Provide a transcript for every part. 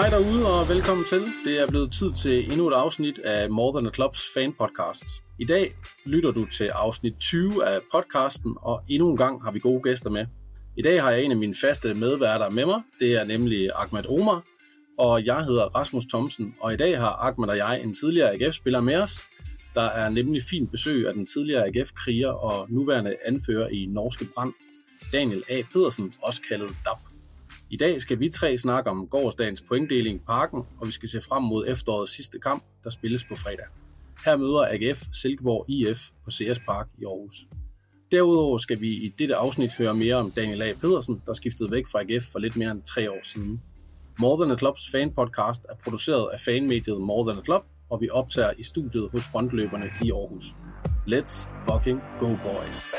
Hej derude og velkommen til. Det er blevet tid til endnu et afsnit af More Than a Clubs fan podcast. I dag lytter du til afsnit 20 af podcasten, og endnu en gang har vi gode gæster med. I dag har jeg en af mine faste medværter med mig. Det er nemlig Ahmed Omar, og jeg hedder Rasmus Thomsen. Og i dag har Ahmed og jeg en tidligere AGF-spiller med os. Der er nemlig fint besøg af den tidligere AGF-kriger og nuværende anfører i Norske Brand, Daniel A. Pedersen, også kaldet DAP. I dag skal vi tre snakke om gårdsdagens pointdeling i parken, og vi skal se frem mod efterårets sidste kamp, der spilles på fredag. Her møder AGF Silkeborg IF på CS Park i Aarhus. Derudover skal vi i dette afsnit høre mere om Daniel A. Pedersen, der skiftede væk fra AGF for lidt mere end tre år siden. More Than a Clubs fan podcast er produceret af fanmediet More Than a Club, og vi optager i studiet hos frontløberne i Aarhus. Let's fucking go boys!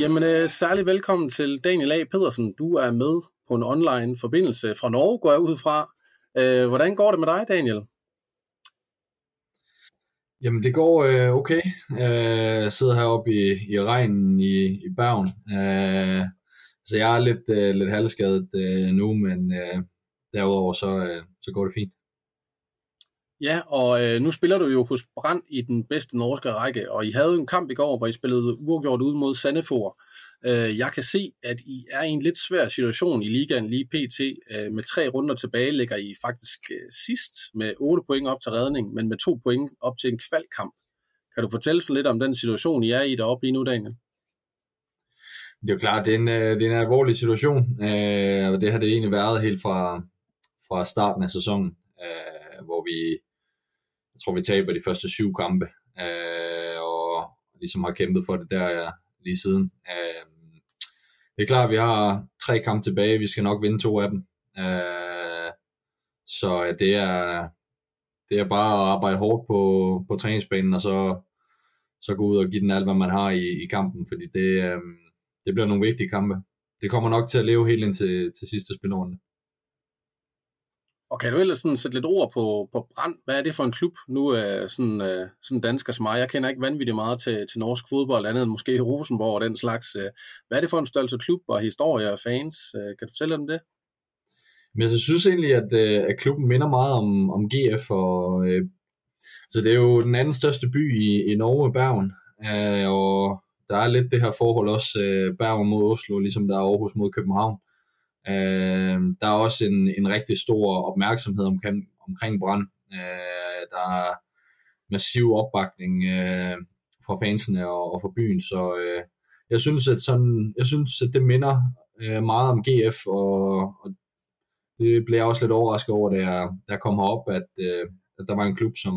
Jamen, øh, særlig velkommen til Daniel A. Pedersen. Du er med på en online forbindelse fra Norge, går jeg ud fra. Øh, hvordan går det med dig, Daniel? Jamen, det går øh, okay. Øh, jeg sidder heroppe i, i regnen i, i Bergen. Øh, så jeg er lidt, øh, lidt halvskadet øh, nu, men øh, derudover så, øh, så går det fint. Ja, og øh, nu spiller du jo hos Brand i den bedste norske række, og I havde en kamp i går, hvor I spillede uafgjort ud mod Sandefjord. Øh, jeg kan se, at I er i en lidt svær situation i ligaen lige pt. Øh, med tre runder tilbage ligger I faktisk øh, sidst med 8 point op til redning, men med to point op til en kvalkamp. Kan du fortælle så lidt om den situation, I er i deroppe lige nu, Daniel? Det er jo klart, det er en, øh, det er en alvorlig situation, øh, og det har det egentlig været helt fra, fra starten af sæsonen, øh, hvor vi, jeg tror vi taber de første syv kampe, øh, og ligesom har kæmpet for det der lige siden. Øh, det er klart, at vi har tre kampe tilbage, vi skal nok vinde to af dem. Øh, så det er, det er bare at arbejde hårdt på, på træningsbanen, og så, så gå ud og give den alt, hvad man har i, i kampen, fordi det, øh, det bliver nogle vigtige kampe. Det kommer nok til at leve helt indtil til sidste spilrunde. Og kan du ellers sådan sætte lidt ord på, på Brand? Hvad er det for en klub? Nu er sådan, øh, sådan dansker som mig. Jeg kender ikke vanvittigt meget til, til norsk fodbold, andet end måske Rosenborg og den slags. Øh. Hvad er det for en størrelse klub og historie og fans? Øh, kan du fortælle om det? Men altså, jeg synes egentlig, at, at klubben minder meget om, om GF. Og, øh, så det er jo den anden største by i, i Norge, Bergen. Øh, og der er lidt det her forhold også øh, Bergen mod Oslo, ligesom der er Aarhus mod København. Øh, der er også en, en rigtig stor opmærksomhed omkring, omkring Brand. Øh, der er massiv opbakning øh, fra fansene og, og fra byen, så øh, jeg synes, at sådan, jeg synes, at det minder øh, meget om GF, og, og det blev jeg også lidt overrasket over, da jeg, da jeg kom herop, at, øh, at der var en klub, som,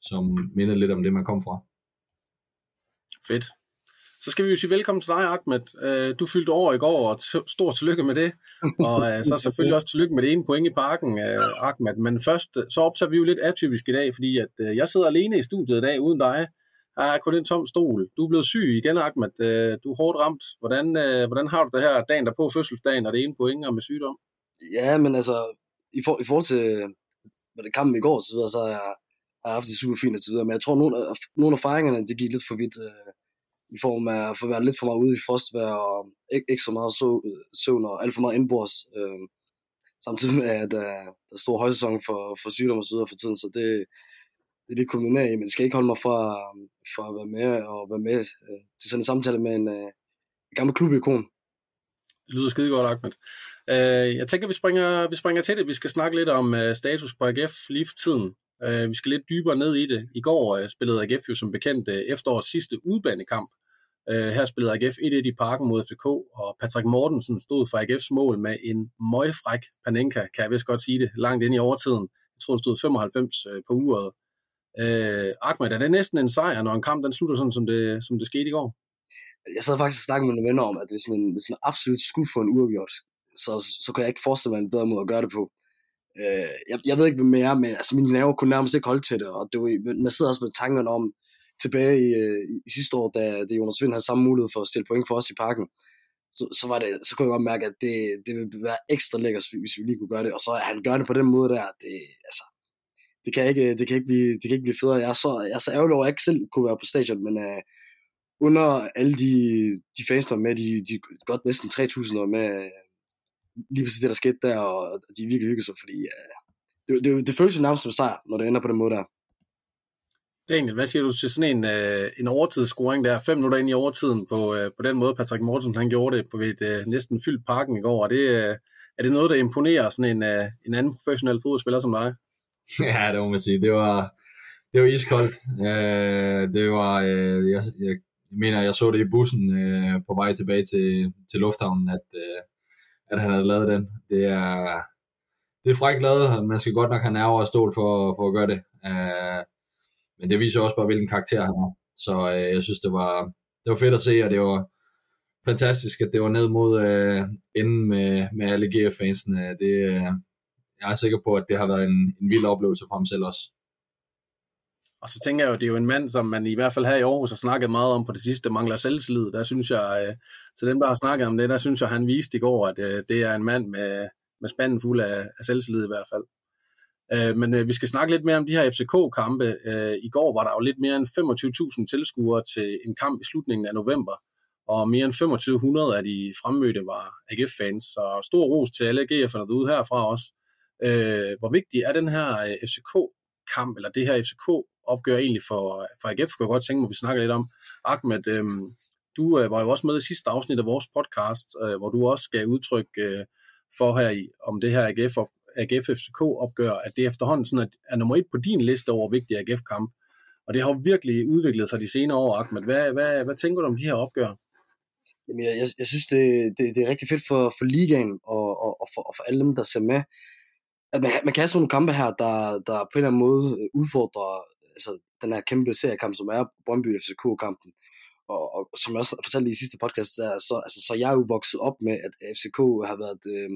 som minder lidt om det, man kom fra. Fedt. Så skal vi jo sige velkommen til dig, Ahmed. Øh, du fyldte over i går, og stort tillykke med det. Og øh, så selvfølgelig også tillykke med det ene point i parken, øh, Ahmed. Men først, så optager vi jo lidt atypisk i dag, fordi at jeg sidder alene i studiet i dag uden dig. Jeg er kun en tom stol. Du er blevet syg igen, Ahmed. Du er hårdt ramt. Hvordan, hvordan har du det her dagen der på fødselsdagen, og det ene point og med sygdom? Ja, men altså, i, for, i forhold til hvad det kampen i går, så, videre, så har jeg, har haft det super fint og så videre. Men jeg tror, nogle af, nogle af fejringerne, det gik lidt for vidt i form af at få været lidt for meget ude i frostvær og ikke, ikke så meget søvn og alt for meget indbords. Øh, samtidig med, at der, der er stor højsæson for, for sygdom og så videre for tiden, så det, det er det kombinerer i, men det skal ikke holde mig fra, øhm, fra at være med og være med øh, til sådan en samtale med en, øh, en gammel klubikon. Det lyder skide godt, Ahmed. Øh, jeg tænker, vi springer, vi springer til det. Vi skal snakke lidt om øh, status på AGF lige for tiden. Øh, vi skal lidt dybere ned i det. I går øh, spillede AGF jo som bekendt uh, efterårets sidste udbanekamp Uh, øh, her spillede AGF 1-1 i parken mod FCK, og Patrick Mortensen stod for AGF's mål med en møgfræk Panenka, kan jeg vist godt sige det, langt ind i overtiden. Jeg tror, det stod 95 på uret. Øh, Ahmed, er det næsten en sejr, når en kamp den slutter sådan, som det, som det skete i går? Jeg sad faktisk og snakkede med nogle venner om, at hvis man, hvis man absolut skulle få en uafgjort, så, så kan jeg ikke forestille mig en bedre måde at gøre det på. Øh, jeg, jeg ved ikke, hvad mere, men altså, mine nerver kunne nærmest ikke holde til det, og det var, man sidder også med tankerne om, tilbage i, øh, i sidste år, da, da Jonas Vind havde samme mulighed for at stille point for os i parken, så, så, var det, så kunne jeg godt mærke, at det, det ville være ekstra lækkert, hvis vi lige kunne gøre det. Og så at han gør det på den måde der, det, altså, det kan ikke, det kan ikke, blive, det kan ikke blive federe. Jeg er så, jeg er så ærgerlig over, at jeg ikke selv kunne være på stadion, men uh, under alle de, de fans, der med, de, de godt næsten 3.000 år med, lige præcis det, der skete der, og de virkelig hygger sig, fordi uh, det, det, det føles jo nærmest som sejr, når det ender på den måde der. Daniel, hvad siger du til sådan en, øh, en overtidsscoring der, fem minutter ind i overtiden, på, øh, på den måde Patrick Mortensen han gjorde det på et øh, næsten fyldt parken i går, er det, øh, er det noget, der imponerer sådan en, øh, en anden professionel fodboldspiller som dig? Ja, det må man sige. Det var, det var iskoldt. Øh, det var, øh, jeg, jeg mener, jeg så det i bussen øh, på vej tilbage til, til lufthavnen, at, øh, at han havde lavet den. Det er, det er frækt lavet, man skal godt nok have nerver og stål for, for at gøre det. Uh, men det viser også bare, hvilken karakter han har. Så uh, jeg synes, det var, det var fedt at se, og det var fantastisk, at det var ned mod uh, enden med, med alle GF-fansene. Det, uh, jeg er sikker på, at det har været en, en vild oplevelse for ham selv også. Og så tænker jeg jo, det er jo en mand, som man i hvert fald her i Aarhus har snakket meget om på det sidste, mangler selvtillid. Der synes jeg, øh, så dem, der har snakket om det, der synes jeg, han viste i går, at øh, det er en mand med, med spanden fuld af, af selvtillid i hvert fald. Øh, men øh, vi skal snakke lidt mere om de her FCK-kampe. Øh, I går var der jo lidt mere end 25.000 tilskuere til en kamp i slutningen af november, og mere end 2500 af de fremmødte var AGF-fans, så stor ros til alle AGF'erne derude herfra også. Øh, hvor vigtig er den her øh, FCK-kamp, eller det her FCK opgør egentlig for, for AGF, skulle jeg godt tænke mig, at vi snakker lidt om. Ahmed, øh, du øh, var jo også med i sidste afsnit af vores podcast, øh, hvor du også gav udtryk øh, for her i, om det her AGF AGF FCK opgør, at det efterhånden sådan at er nummer et på din liste over vigtige AGF-kamp. Og det har virkelig udviklet sig de senere år, Ahmed. Hvad, hvad, hvad tænker du om de her opgør? Jamen, jeg, jeg, jeg synes, det, det, det er rigtig fedt for, for ligaen og, og, og, for, og for alle dem, der ser med. At man, man kan have sådan nogle kampe her, der, der på en eller anden måde øh, udfordrer altså, den her kæmpe seriekamp, som er Brøndby FCK-kampen. Og, og, som jeg også fortalte i sidste podcast, der, så, altså, så jeg er jo vokset op med, at FCK har været øh,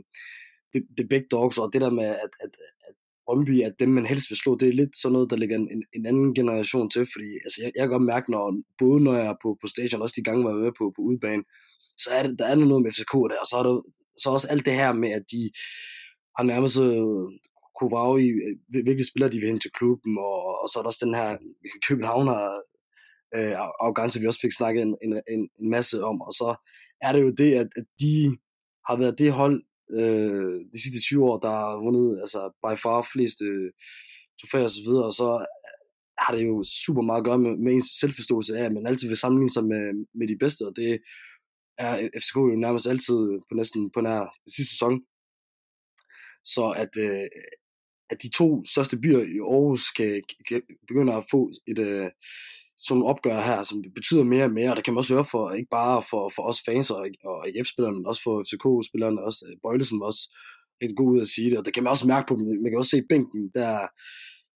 the, the big dogs, og det der med, at, at, at Brøndby er dem, man helst vil slå, det er lidt sådan noget, der ligger en, en anden generation til, fordi altså, jeg, jeg kan godt mærke, når, både når jeg er på, på station, også de gange, hvor jeg er med på, på udbanen, så er det, der er noget med FCK der, og så er der så også alt det her med, at de har nærmest øh, Kuvaui, hvilke spillere de vil hen til klubben, og, og så er der også den her Københavner øh, arrogance, vi også fik snakket en, en, en masse om, og så er det jo det, at, at de har været det hold, øh, de sidste 20 år, der har vundet altså, by far flest øh, trofæer og så videre, og så har det jo super meget at gøre med, med ens selvforståelse af, at man altid vil sammenligne sig med, med de bedste, og det er øh, FCK jo nærmest altid på næsten på nær sidste sæson. Så at, øh, at de to største byer i Aarhus kan, kan begynde at få et, øh, sådan opgør her, som betyder mere og mere, og det kan man også høre for, ikke bare for, for os fans og, og AGF-spillerne, men også for FCK-spillerne, også øh, Bøjlesen var også rigtig god ud at sige det, og det kan man også mærke på dem, man kan også se bænken, der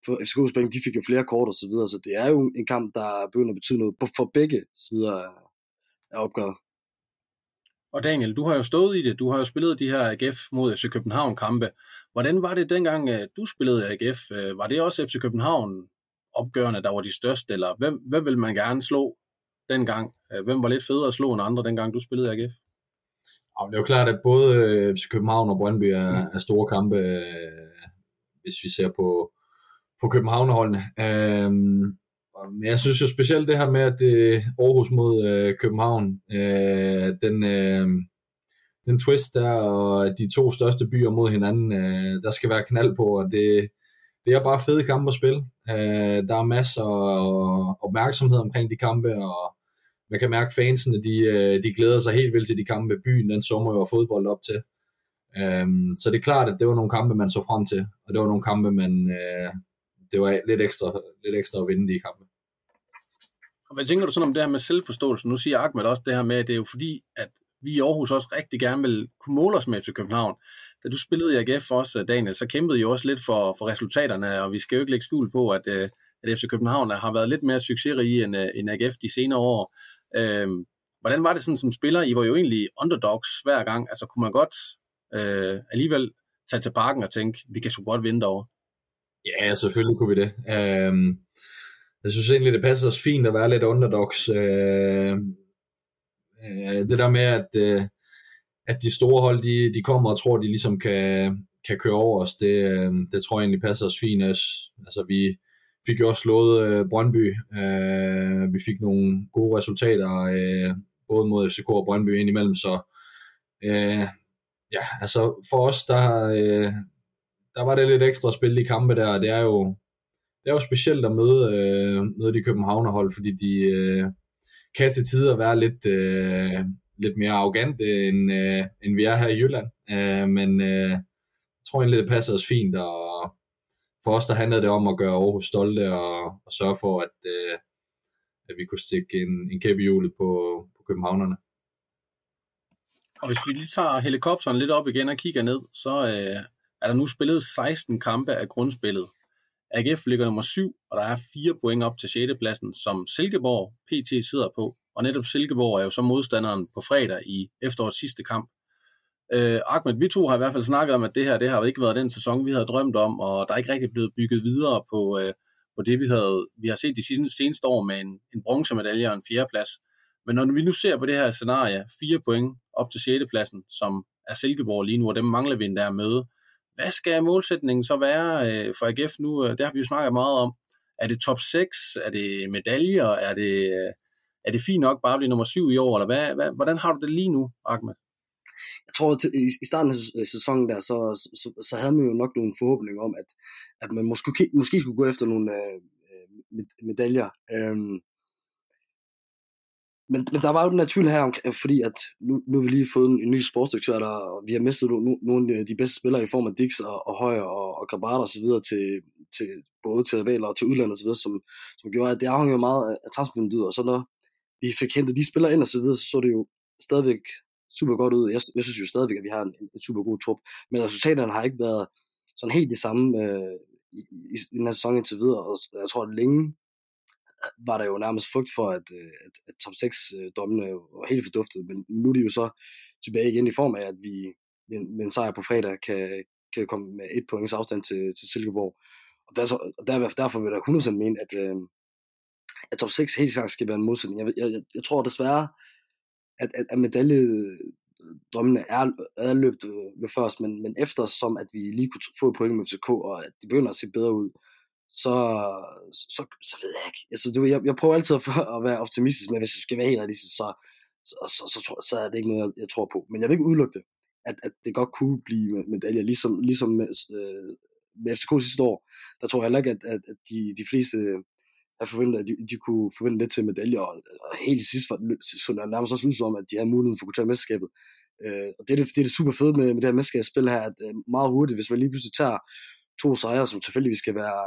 for FCK's bænk, de fik jo flere kort og så videre, så det er jo en kamp, der begynder at betyde noget for begge sider af opgøret. Og Daniel, du har jo stået i det, du har jo spillet de her AGF mod FC København kampe. Hvordan var det dengang, øh, du spillede AGF? Øh, var det også FC København opgørende, der var de største, eller hvem, hvem vil man gerne slå dengang? Øh, hvem var lidt federe at slå end andre, dengang du spillede AGF? Ja, det er jo klart, at både FC København og Brøndby er, er store kampe, hvis vi ser på, på Københavnerholdene. Øhm, men jeg synes jo specielt det her med, at det Aarhus mod øh, København, øh, den, øh, den twist der, og de to største byer mod hinanden, øh, der skal være knald på, og det, det er bare fede kampe at spille. Øh, der er masser af opmærksomhed omkring de kampe, og man kan mærke fansene, de, øh, de glæder sig helt vildt til de kampe. Byen, den sommer jo fodbold op til. Øh, så det er klart, at det var nogle kampe, man så frem til, og det var nogle kampe, man, øh, det var lidt ekstra, lidt ekstra at vinde de kampe. Og hvad tænker du sådan om det her med selvforståelse? Nu siger Ahmed også det her med, at det er jo fordi, at vi i Aarhus også rigtig gerne vil kunne måle os med FC København. Da du spillede i AGF også, Daniel, så kæmpede I også lidt for, for resultaterne, og vi skal jo ikke lægge skjul på, at, øh, at FC København har været lidt mere succesrig end, øh, end AGF de senere år. Øhm, hvordan var det sådan som spiller? I var jo egentlig underdogs hver gang. Altså kunne man godt øh, alligevel tage til parken og tænke, vi kan så godt vinde derovre? Ja, selvfølgelig kunne vi det. Øh, jeg synes egentlig, det passer os fint at være lidt underdogs. Øh, Øh, det der med, at, øh, at de store hold, de, de kommer og tror, de ligesom kan, kan køre over os, det, øh, det tror jeg egentlig passer os fint. Altså, vi fik jo også slået øh, Brøndby. Øh, vi fik nogle gode resultater, øh, både mod FCK og Brøndby indimellem, så øh, ja, altså for os, der, øh, der var det lidt ekstra spil i kampe der, det er jo, det er jo specielt at møde, øh, møde de Københavnerhold, fordi de øh, kan til tider være lidt, øh, lidt mere arrogante, end, øh, end vi er her i Jylland. Øh, men øh, jeg tror egentlig, det passer os fint, og for os, der handlede det om at gøre Aarhus stolte og, og sørge for, at, øh, at vi kunne stikke en, en kæppe hjulet på, på københavnerne. Og hvis vi lige tager helikopteren lidt op igen og kigger ned, så øh, er der nu spillet 16 kampe af grundspillet. AGF ligger nummer 7, og der er fire point op til 6. pladsen, som Silkeborg PT sidder på. Og netop Silkeborg er jo så modstanderen på fredag i efterårets sidste kamp. Øh, Ahmed, vi to har i hvert fald snakket om, at det her det har ikke været den sæson, vi havde drømt om, og der er ikke rigtig blevet bygget videre på, øh, på det, vi, havde, vi har set de seneste år med en, en bronzemedalje og en fjerdeplads. Men når vi nu ser på det her scenarie, fire point op til 6. pladsen, som er Silkeborg lige nu, og dem mangler vi endda at møde. Hvad skal målsætningen så være øh, for AGF nu? Øh, det har vi jo snakket meget om. Er det top 6? Er det medaljer? Er det, øh, er det fint nok bare at blive nummer 7 i år? Eller hvad, hvad, hvordan har du det lige nu, Ahmed? jeg tror, at i starten af øh, sæsonen der, så, så, så havde man jo nok nogle forhåbninger om, at, at man måske, måske skulle gå efter nogle øh, øh medaljer. Øhm, men, men der var jo den her tvivl her, øh, fordi at nu, nu har vi lige fået en, en ny sportsdirektør, der, og vi har mistet no, no, nogle af de bedste spillere i form af Dix og, og Højer og, og Grabata og så videre til, til både til rivaler og til udlandet og så videre, som, som gjorde, at det afhænger jo meget af transfervinduet, og så når vi fik hentet de spillere ind og så videre, så så det jo stadigvæk super godt ud. Jeg, jeg synes jo stadigvæk, at vi har en, en super god trup, men resultaterne har ikke været sådan helt det samme øh, i, i, i den her sæson indtil videre, og jeg tror, at længe var der jo nærmest frygt for, at, øh, at, at top 6-dommene øh, var helt forduftet, men nu er de jo så tilbage igen i form af, at vi med, med en sejr på fredag kan, kan komme med et points afstand til, til Silkeborg. Og, der, og der, derfor vil jeg 100% mene, at, øh, at top 6 helt klart skal være en modsætning. Jeg, jeg, jeg tror desværre, at, at, at medaljedrømmene er, er løbet ved først, men, men eftersom at vi lige kunne få et point med FCK, og at det begynder at se bedre ud, så, så, så ved jeg ikke. Altså, du, jeg, jeg prøver altid at, at være optimistisk, men hvis jeg skal være helt realistisk, så, så, så, så, så, så er det ikke noget, jeg tror på. Men jeg vil ikke udelukke det, at, at det godt kunne blive medaljer, ligesom, ligesom med, øh, med FCK sidste år. Der tror jeg heller ikke, at, at, at de, de fleste jeg forventede, at de, de kunne forvente lidt til medaljer, og, og helt til sidst var det nærmest også ud som, at de havde muligheden for at kunne tage mesterskabet. Øh, og det er det, det er det super fede med, med det her mesterskabsspil her, at øh, meget hurtigt, hvis man lige pludselig tager to sejre, som tilfældigvis skal være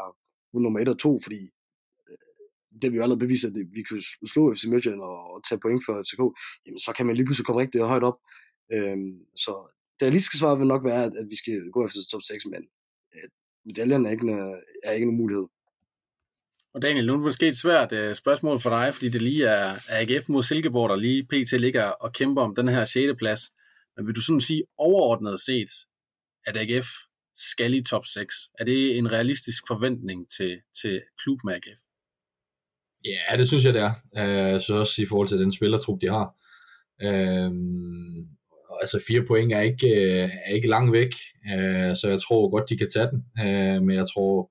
nummer 1 og 2, fordi øh, det det vi jo allerede bevist, at vi kunne slå FC Midtjylland og, og tage point for FCK, jamen så kan man lige pludselig komme rigtig højt op. Øhm, så det realistiske svar vil nok være, at, at vi skal gå efter top 6, men øh, medaljerne er ikke, en, øh, er ikke en mulighed. Og Daniel, nu er det måske et svært øh, spørgsmål for dig, fordi det lige er AGF mod Silkeborg, der lige pt. ligger og kæmper om den her 6. plads. Men vil du sådan sige overordnet set, at AGF skal i top 6? Er det en realistisk forventning til, til klubben AGF? Ja, det synes jeg, det er. Uh, så også i forhold til den spillertrup, de har. Uh, altså fire point er ikke, øh, er ikke langt væk, uh, så jeg tror godt, de kan tage den. Uh, men jeg tror,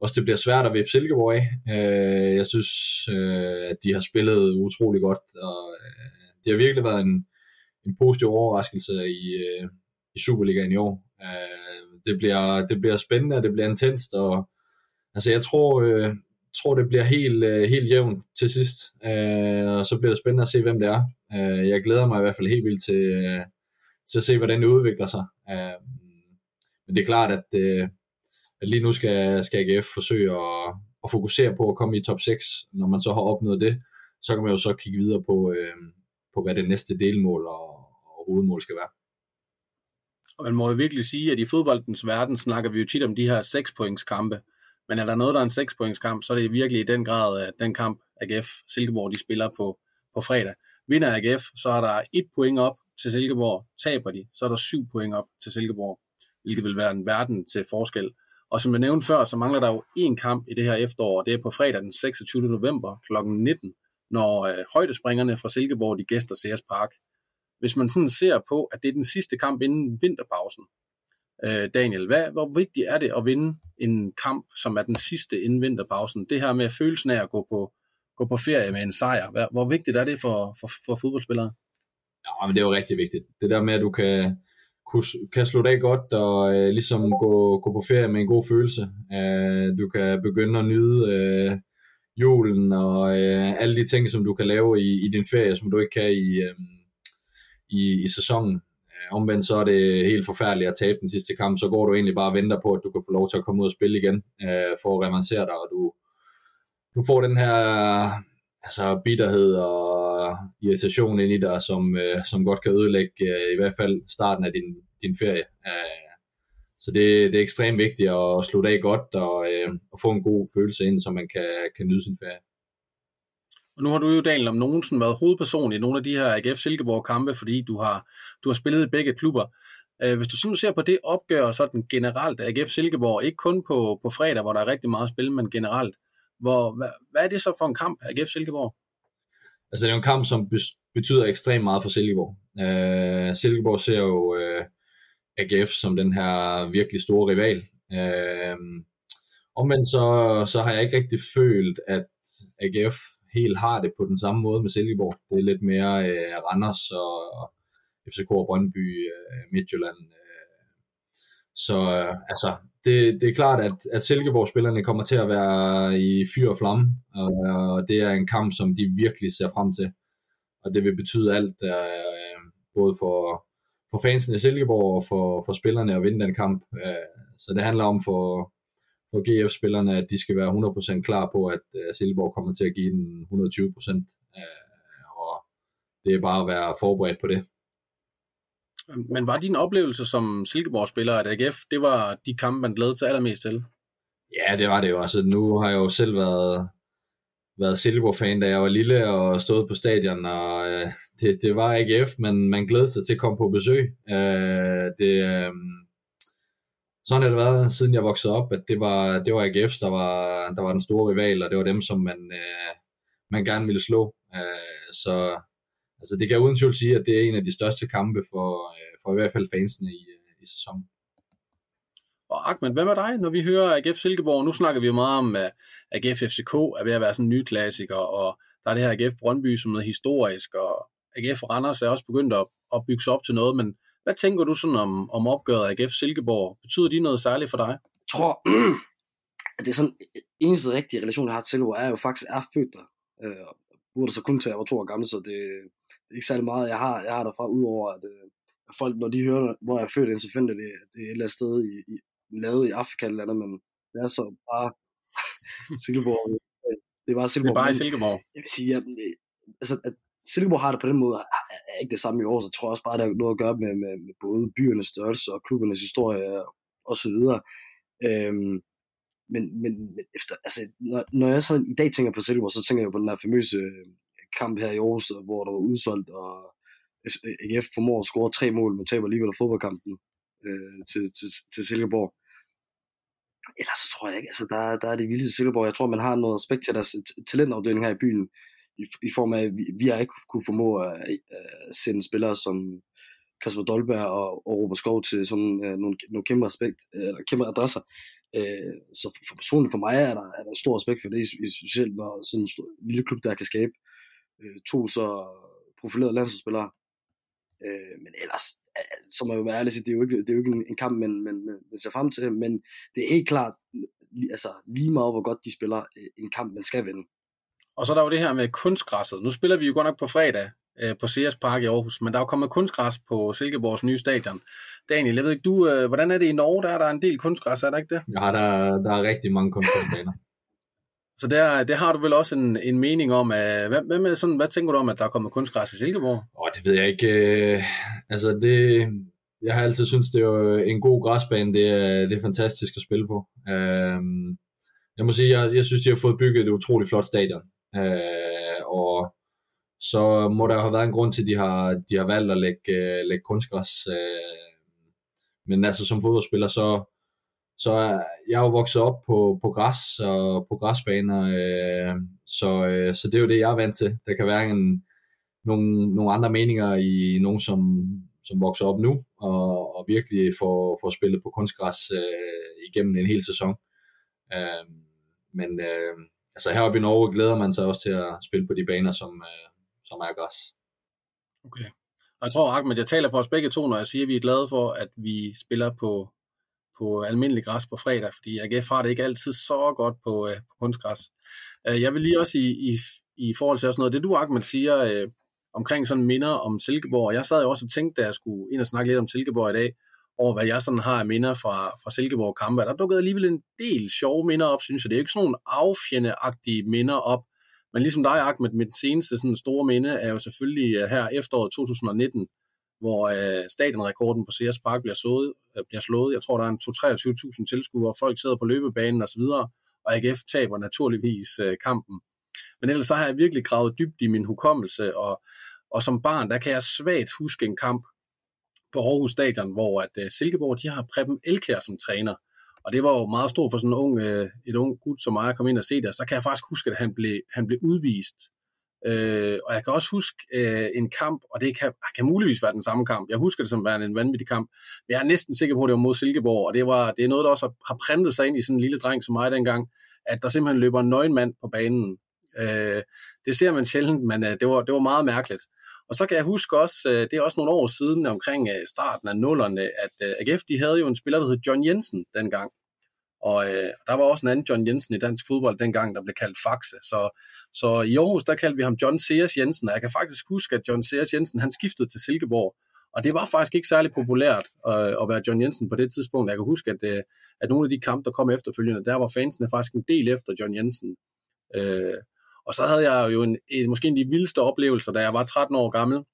også det bliver svært at vippe Silkeborg af. Øh, jeg synes, øh, at de har spillet utrolig godt, og øh, det har virkelig været en, en positiv overraskelse i, øh, i Superligaen i år. Øh, det, bliver, det bliver spændende, og det bliver intenst, og altså jeg tror, øh, tror det bliver helt, øh, helt jævnt til sidst, øh, og så bliver det spændende at se, hvem det er. Øh, jeg glæder mig i hvert fald helt vildt til, øh, til at se, hvordan det udvikler sig. Øh, men det er klart, at øh, at lige nu skal, skal AGF forsøge at, at fokusere på at komme i top 6. Når man så har opnået det, så kan man jo så kigge videre på, øh, på hvad det næste delmål og, og hovedmål skal være. Og man må jo virkelig sige, at i fodboldens verden snakker vi jo tit om de her 6 points kampe. Men er der noget, der er en 6 points kamp, så er det virkelig i den grad, at den kamp AGF Silkeborg de spiller på, på fredag. Vinder AGF, så er der et point op til Silkeborg. Taber de, så er der syv point op til Silkeborg, hvilket vil være en verden til forskel. Og som jeg nævnte før, så mangler der jo en kamp i det her efterår, og det er på fredag den 26. november kl. 19, når øh, højdespringerne fra Silkeborg de gæster Sears Park. Hvis man sådan ser på, at det er den sidste kamp inden vinterpausen, Øh, Daniel, hvad, hvor vigtigt er det at vinde en kamp, som er den sidste inden vinterpausen? Det her med følelsen af at gå på, gå på ferie med en sejr, hvor, hvor vigtigt er det for, for, for fodboldspillere? Ja, men det er jo rigtig vigtigt. Det der med, at du kan, kan slå dig godt og øh, ligesom gå, gå på ferie med en god følelse. Øh, du kan begynde at nyde øh, julen og øh, alle de ting, som du kan lave i, i din ferie, som du ikke kan i, øh, i, i sæsonen. Øh, omvendt så er det helt forfærdeligt at tabe den sidste kamp, så går du egentlig bare og venter på, at du kan få lov til at komme ud og spille igen, øh, for at revancere dig, og du, du får den her altså bitterhed og irritation ind i dig, som, øh, som godt kan ødelægge øh, i hvert fald starten af din, din ferie. Øh, så det, det er ekstremt vigtigt at slutte af godt og, øh, og få en god følelse ind, så man kan, kan nyde sin ferie. Nu har du jo, Daniel, om nogensinde været hovedperson i nogle af de her AGF Silkeborg-kampe, fordi du har, du har spillet i begge klubber. Øh, hvis du sådan ser på det opgør sådan generelt AGF Silkeborg, ikke kun på, på fredag, hvor der er rigtig meget spil, men generelt, hvor, hvad, hvad er det så for en kamp, AGF Silkeborg? Altså det er en kamp, som betyder ekstremt meget for Silkeborg. Uh, Silkeborg ser jo øh, uh, AGF som den her virkelig store rival. Uh, omvendt så, så har jeg ikke rigtig følt, at AGF helt har det på den samme måde med Silkeborg. Det er lidt mere øh, Randers og FCK og Brøndby, øh, Midtjylland. Øh. så øh, altså, det, det er klart, at, at Silkeborg-spillerne kommer til at være i fyr og flamme, og det er en kamp, som de virkelig ser frem til. Og det vil betyde alt, øh, både for, for fansen i Silkeborg og for, for spillerne at vinde den kamp. Øh, så det handler om for, for GF-spillerne, at de skal være 100% klar på, at uh, Silkeborg kommer til at give den 120%. Uh, og det er bare at være forberedt på det. Men var din oplevelse som Silkeborg-spiller at AGF, det var de kampe, man glædede til allermest til? Ja, det var det jo. Altså, nu har jeg jo selv været, været Silkeborg-fan, da jeg var lille og stået på stadion, og øh, det, det var AGF, men man glædede sig til at komme på besøg. Øh, det, øh, sådan har det været, siden jeg voksede op, at det var, det var AGF, der var, der var den store rival, og det var dem, som man, øh, man gerne ville slå. Øh, så altså det kan jeg uden tvivl sige, at det er en af de største kampe for, øh, for i hvert fald fansene i, øh, i sæsonen. Og Ahmed, hvad med dig, når vi hører AGF Silkeborg? Nu snakker vi jo meget om, at AGF FCK er ved at være sådan en ny klassiker, og der er det her AGF Brøndby som noget historisk, og AGF Randers er også begyndt at, at bygge sig op til noget, men hvad tænker du sådan om, om opgøret af AGF Silkeborg? Betyder de noget særligt for dig? Jeg tror, at det er sådan eneste rigtige relation, jeg har til Silkeborg, er jo faktisk er født der. Øh, burde så kun til, at jeg var to år gammel, så det, ikke særlig meget, jeg har, jeg har derfra, udover at øh, folk, når de hører, hvor jeg er født så finder det, det er et eller andet sted i, i, lavet i Afrika eller andet, men det er så bare Silkeborg. Det er bare Silkeborg. Det er bare i Silkeborg. Jeg vil sige, at, altså, at Silkeborg har det på den måde, er ikke det samme i år, så tror jeg også bare, at det har noget at gøre med, med, med både byernes størrelse og klubbernes historie og så videre. Øhm, men, men, men efter, altså, når, når jeg så i dag tænker på Silkeborg, så tænker jeg på den der famøse øh, kamp her i Aarhus, hvor der var udsolgt, og AGF formår at score tre mål, men taber alligevel fodboldkampen øh, til, til, til Silkeborg. Ellers så tror jeg ikke, altså der, der er det vildeste Silkeborg. Jeg tror, man har noget respekt til deres talentafdeling her i byen, i, i form af, at vi, vi har ikke kunne formå at, at sende spillere som Kasper Dolberg og, og Robert Skov til sådan uh, nogle, nogle kæmpe, respekt, øh, eller kæmpe adresser. Uh, så for, for personligt for mig er der, er der stor respekt for det, specielt når sådan en stor, lille klub der kan skabe uh, to så profilerede landsholdsspillere. Uh, men ellers, så må jeg jo være ærlig, det er jo ikke, det er jo ikke en, en kamp, man, man, man ser frem til, men det er helt klart, altså lige meget hvor godt de spiller, en kamp, man skal vinde. Og så er der jo det her med kunstgræsset. Nu spiller vi jo godt nok på fredag øh, på CS Park i Aarhus, men der er jo kommet kunstgræs på Silkeborgs nye stadion. Daniel, jeg ved ikke, du, øh, hvordan er det i Norge? Der er der en del kunstgræs, er der ikke det? Ja, der, der er rigtig mange kunstgræsbaner. Så der, det har du vel også en, en mening om. At, hvad, hvad, med sådan, hvad tænker du om, at der er kommet kunstgræs i Silkeborg? Åh, det ved jeg ikke. Øh, altså, det, jeg har altid syntes, det er en god græsbane. Det er, det er fantastisk at spille på. Øh, jeg må sige, jeg, jeg synes, de har fået bygget et utroligt flot stadion. Øh, og så må der have været en grund til, at de har, de har valgt at lægge, øh, lægge kunstgræs. Øh, men altså, som fodboldspiller, så så jeg er jo vokset op på, på græs og på græsbaner, øh, så, øh, så det er jo det, jeg er vant til. Der kan være en, nogle, nogle andre meninger i nogen, som, som vokser op nu, og, og virkelig får, får spillet på kunstgræs øh, igennem en hel sæson. Øh, men øh, altså heroppe i Norge glæder man sig også til at spille på de baner, som, øh, som er græs. Okay. Og jeg tror, Ahmed, jeg taler for os begge to, når jeg siger, at vi er glade for, at vi spiller på, på almindelig græs på fredag, fordi AGF har det ikke altid så godt på, øh, på kunstgræs. Øh, jeg vil lige også i, i, i forhold til også noget, det du, Ahmed, siger øh, omkring sådan minder om Silkeborg. Jeg sad jo også og tænkte, da jeg skulle ind og snakke lidt om Silkeborg i dag, over hvad jeg sådan har af minder fra, fra Silkeborg kampe. Der dukkede alligevel en del sjove minder op, synes jeg. Det er jo ikke sådan nogle affjendeagtige minder op, men ligesom dig, Ahmed, mit seneste sådan store minde er jo selvfølgelig øh, her efteråret 2019, hvor øh, stadionrekorden på Sears Park bliver, slået, øh, bliver slået. Jeg tror, der er en 23.000 tilskuere, folk sidder på løbebanen osv., og AGF taber naturligvis øh, kampen. Men ellers så har jeg virkelig gravet dybt i min hukommelse, og, og som barn, der kan jeg svagt huske en kamp på Aarhus Stadion, hvor at øh, Silkeborg, de har Preben Elkær som træner. Og det var jo meget stort for sådan en ung, øh, et ung gut som mig at komme ind og se det. Så kan jeg faktisk huske, at han blev, han blev udvist. Øh, og jeg kan også huske øh, en kamp, og det kan, kan muligvis være den samme kamp. Jeg husker det som værende en vanvittig kamp. Men jeg er næsten sikker på, at det var mod Silkeborg, og det, var, det er noget, der også har printet sig ind i sådan en lille dreng som mig dengang, at der simpelthen løber en nøgenmand på banen. Øh, det ser man sjældent, men øh, det, var, det var meget mærkeligt. Og så kan jeg huske også, øh, det er også nogle år siden omkring øh, starten af nullerne, at øh, AGF de havde jo en spiller, der hed John Jensen dengang. Og øh, der var også en anden John Jensen i dansk fodbold dengang, der blev kaldt Faxe. Så, så i Aarhus, der kaldte vi ham John Sears Jensen, og jeg kan faktisk huske, at John Sears Jensen, han skiftede til Silkeborg. Og det var faktisk ikke særlig populært øh, at være John Jensen på det tidspunkt. Jeg kan huske, at, øh, at nogle af de kampe, der kom efterfølgende, der var fansene faktisk en del efter John Jensen. Øh, og så havde jeg jo en, en, måske en af de vildeste oplevelser, da jeg var 13 år gammel.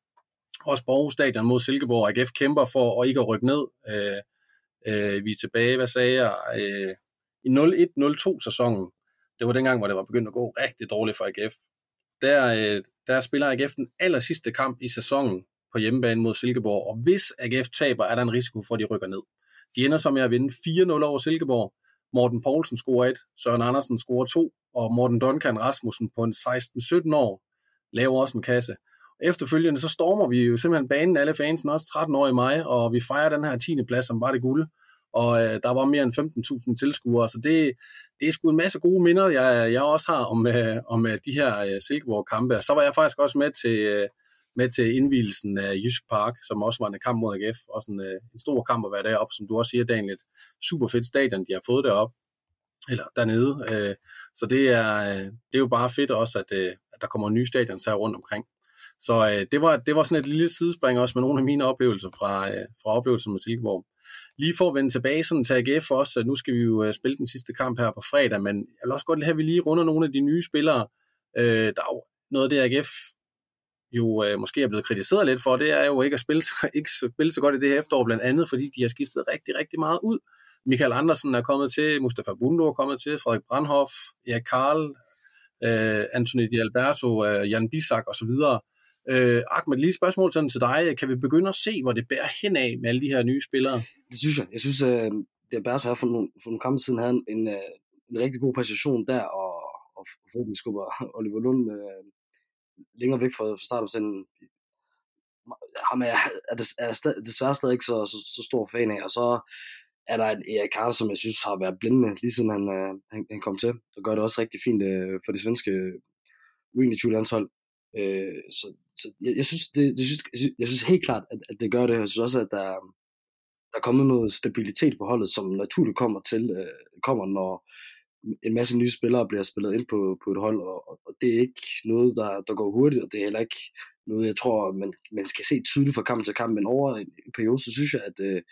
Også på Aarhus Stadion mod Silkeborg. AGF kæmper for at ikke at rykke ned. Øh, øh, vi er tilbage, hvad sagde jeg, øh, i 01-02 sæsonen. Det var dengang, hvor det var begyndt at gå rigtig dårligt for AGF. Der, øh, der spiller AGF den aller sidste kamp i sæsonen på hjemmebane mod Silkeborg, og hvis AGF taber, er der en risiko for, at de rykker ned. De ender så med at vinde 4-0 over Silkeborg. Morten Poulsen scorer et, Søren Andersen scorer to, og Morten Duncan Rasmussen på en 16-17 år laver også en kasse. Efterfølgende så stormer vi jo simpelthen banen, alle fansen, også 13 år i mig, og vi fejrer den her 10. plads, som var det guld. Og øh, der var mere end 15.000 tilskuere, så det, det er sgu en masse gode minder, jeg, jeg også har om, øh, om øh, de her øh, Silkeborg-kampe. Så var jeg faktisk også med til, øh, med til indvielsen af Jysk Park, som også var en kamp mod AGF. og sådan øh, en stor kamp at være deroppe, som du også siger, Daniel. Et super fedt stadion, de har fået deroppe eller dernede. Øh, så det er, øh, det er jo bare fedt også, at, øh, at der kommer nye stadions her rundt omkring. Så øh, det, var, det var sådan et lille sidespring også med nogle af mine oplevelser fra, øh, fra oplevelser med Silkeborg. Lige for at vende tilbage sådan til AGF også, nu skal vi jo øh, spille den sidste kamp her på fredag, men jeg vil også godt have, at vi lige runder nogle af de nye spillere. Øh, der er jo noget af det, AGF jo øh, måske er blevet kritiseret lidt for, det er jo ikke at spille, ikke spille så godt i det her efterår, blandt andet fordi de har skiftet rigtig, rigtig meget ud. Michael Andersen er kommet til, Mustafa Bundo er kommet til, Frederik Brandhoff, Erik Karl, øh, Anthony Di Alberto, øh, Jan Bisak osv. Øh, Ahmed, lige et spørgsmål sådan til dig. Kan vi begynde at se, hvor det bærer hen af med alle de her nye spillere? Det synes jeg. Jeg synes, øh, det er bare så for nogle, for nogle kampe siden havde en, en, øh, en rigtig god position der, og, og forhåbentlig skubber Oliver Lund øh, længere væk fra, fra startopstanden. Ham er, er, er, er desværre stadig ikke så, så, så stor fan af, og så er der en Erik Karl, som jeg synes har været blændende, lige siden han, øh, han, han kom til, og gør det også rigtig fint øh, for det svenske øh, U21-landshold. Øh, så så jeg, jeg, synes, det, det synes, jeg, synes, jeg synes helt klart, at, at det gør det. Jeg synes også, at der, der er kommet noget stabilitet på holdet, som naturligt kommer til, øh, kommer, når en masse nye spillere bliver spillet ind på, på et hold, og, og det er ikke noget, der, der går hurtigt, og det er heller ikke nu jeg tror, man, man skal se tydeligt fra kamp til kamp, men over en, periode, så synes jeg, at, øh,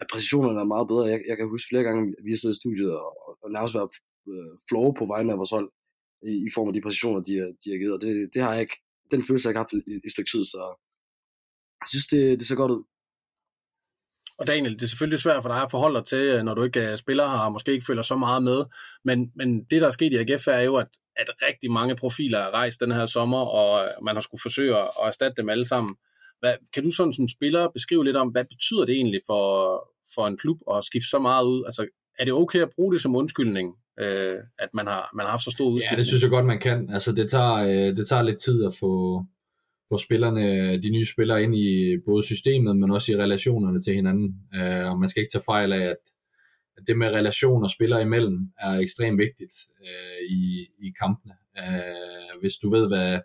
at præcisionerne er meget bedre. Jeg, jeg kan huske flere gange, at vi har siddet i studiet og, og nærmest været øh, flow på vegne af vores hold, i, i form af de præcisioner, de, de har givet, og det, det har jeg ikke, den følelse har jeg ikke haft i, i et stykke tid, så jeg synes, det, det ser godt ud. Og Daniel, det er selvfølgelig svært for dig at forholde dig til, øh, når du ikke er spiller her, og måske ikke følger så meget med. Men, men det, der er sket i AGF, er jo, at, at rigtig mange profiler er rejst den her sommer, og øh, man har skulle forsøge at erstatte dem alle sammen. Hvad, kan du sådan som spiller beskrive lidt om, hvad betyder det egentlig for, for en klub at skifte så meget ud? Altså, er det okay at bruge det som undskyldning, øh, at man har, man har haft så stor udskiftning? Ja, det synes jeg godt, man kan. Altså, det tager, øh, det tager lidt tid at få, få spillerne, de nye spillere ind i både systemet, men også i relationerne til hinanden. Øh, og man skal ikke tage fejl af, at, at det med relationer spillere imellem er ekstremt vigtigt øh, i, i kampene. Øh, hvis du ved, hvad,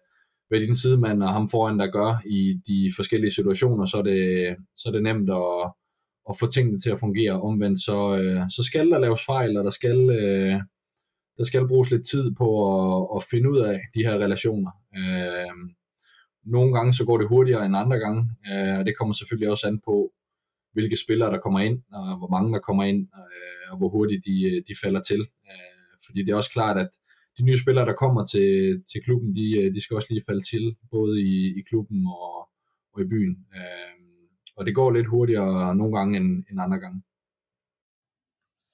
hvad din sidemand og ham foran der gør i de forskellige situationer, så er det, så er det nemt at, at få tingene til at fungere. Omvendt så, øh, så skal der laves fejl, og der skal, øh, der skal bruges lidt tid på at, at finde ud af de her relationer. Øh, nogle gange så går det hurtigere end andre gange, øh, og det kommer selvfølgelig også an på, hvilke spillere der kommer ind, og hvor mange der kommer ind, øh, og hvor hurtigt de, øh, de falder til. Øh, fordi det er også klart, at de nye spillere, der kommer til, til klubben, de, øh, de skal også lige falde til, både i, i klubben og, og i byen. Øh, og det går lidt hurtigere nogle gange end, end andre gange.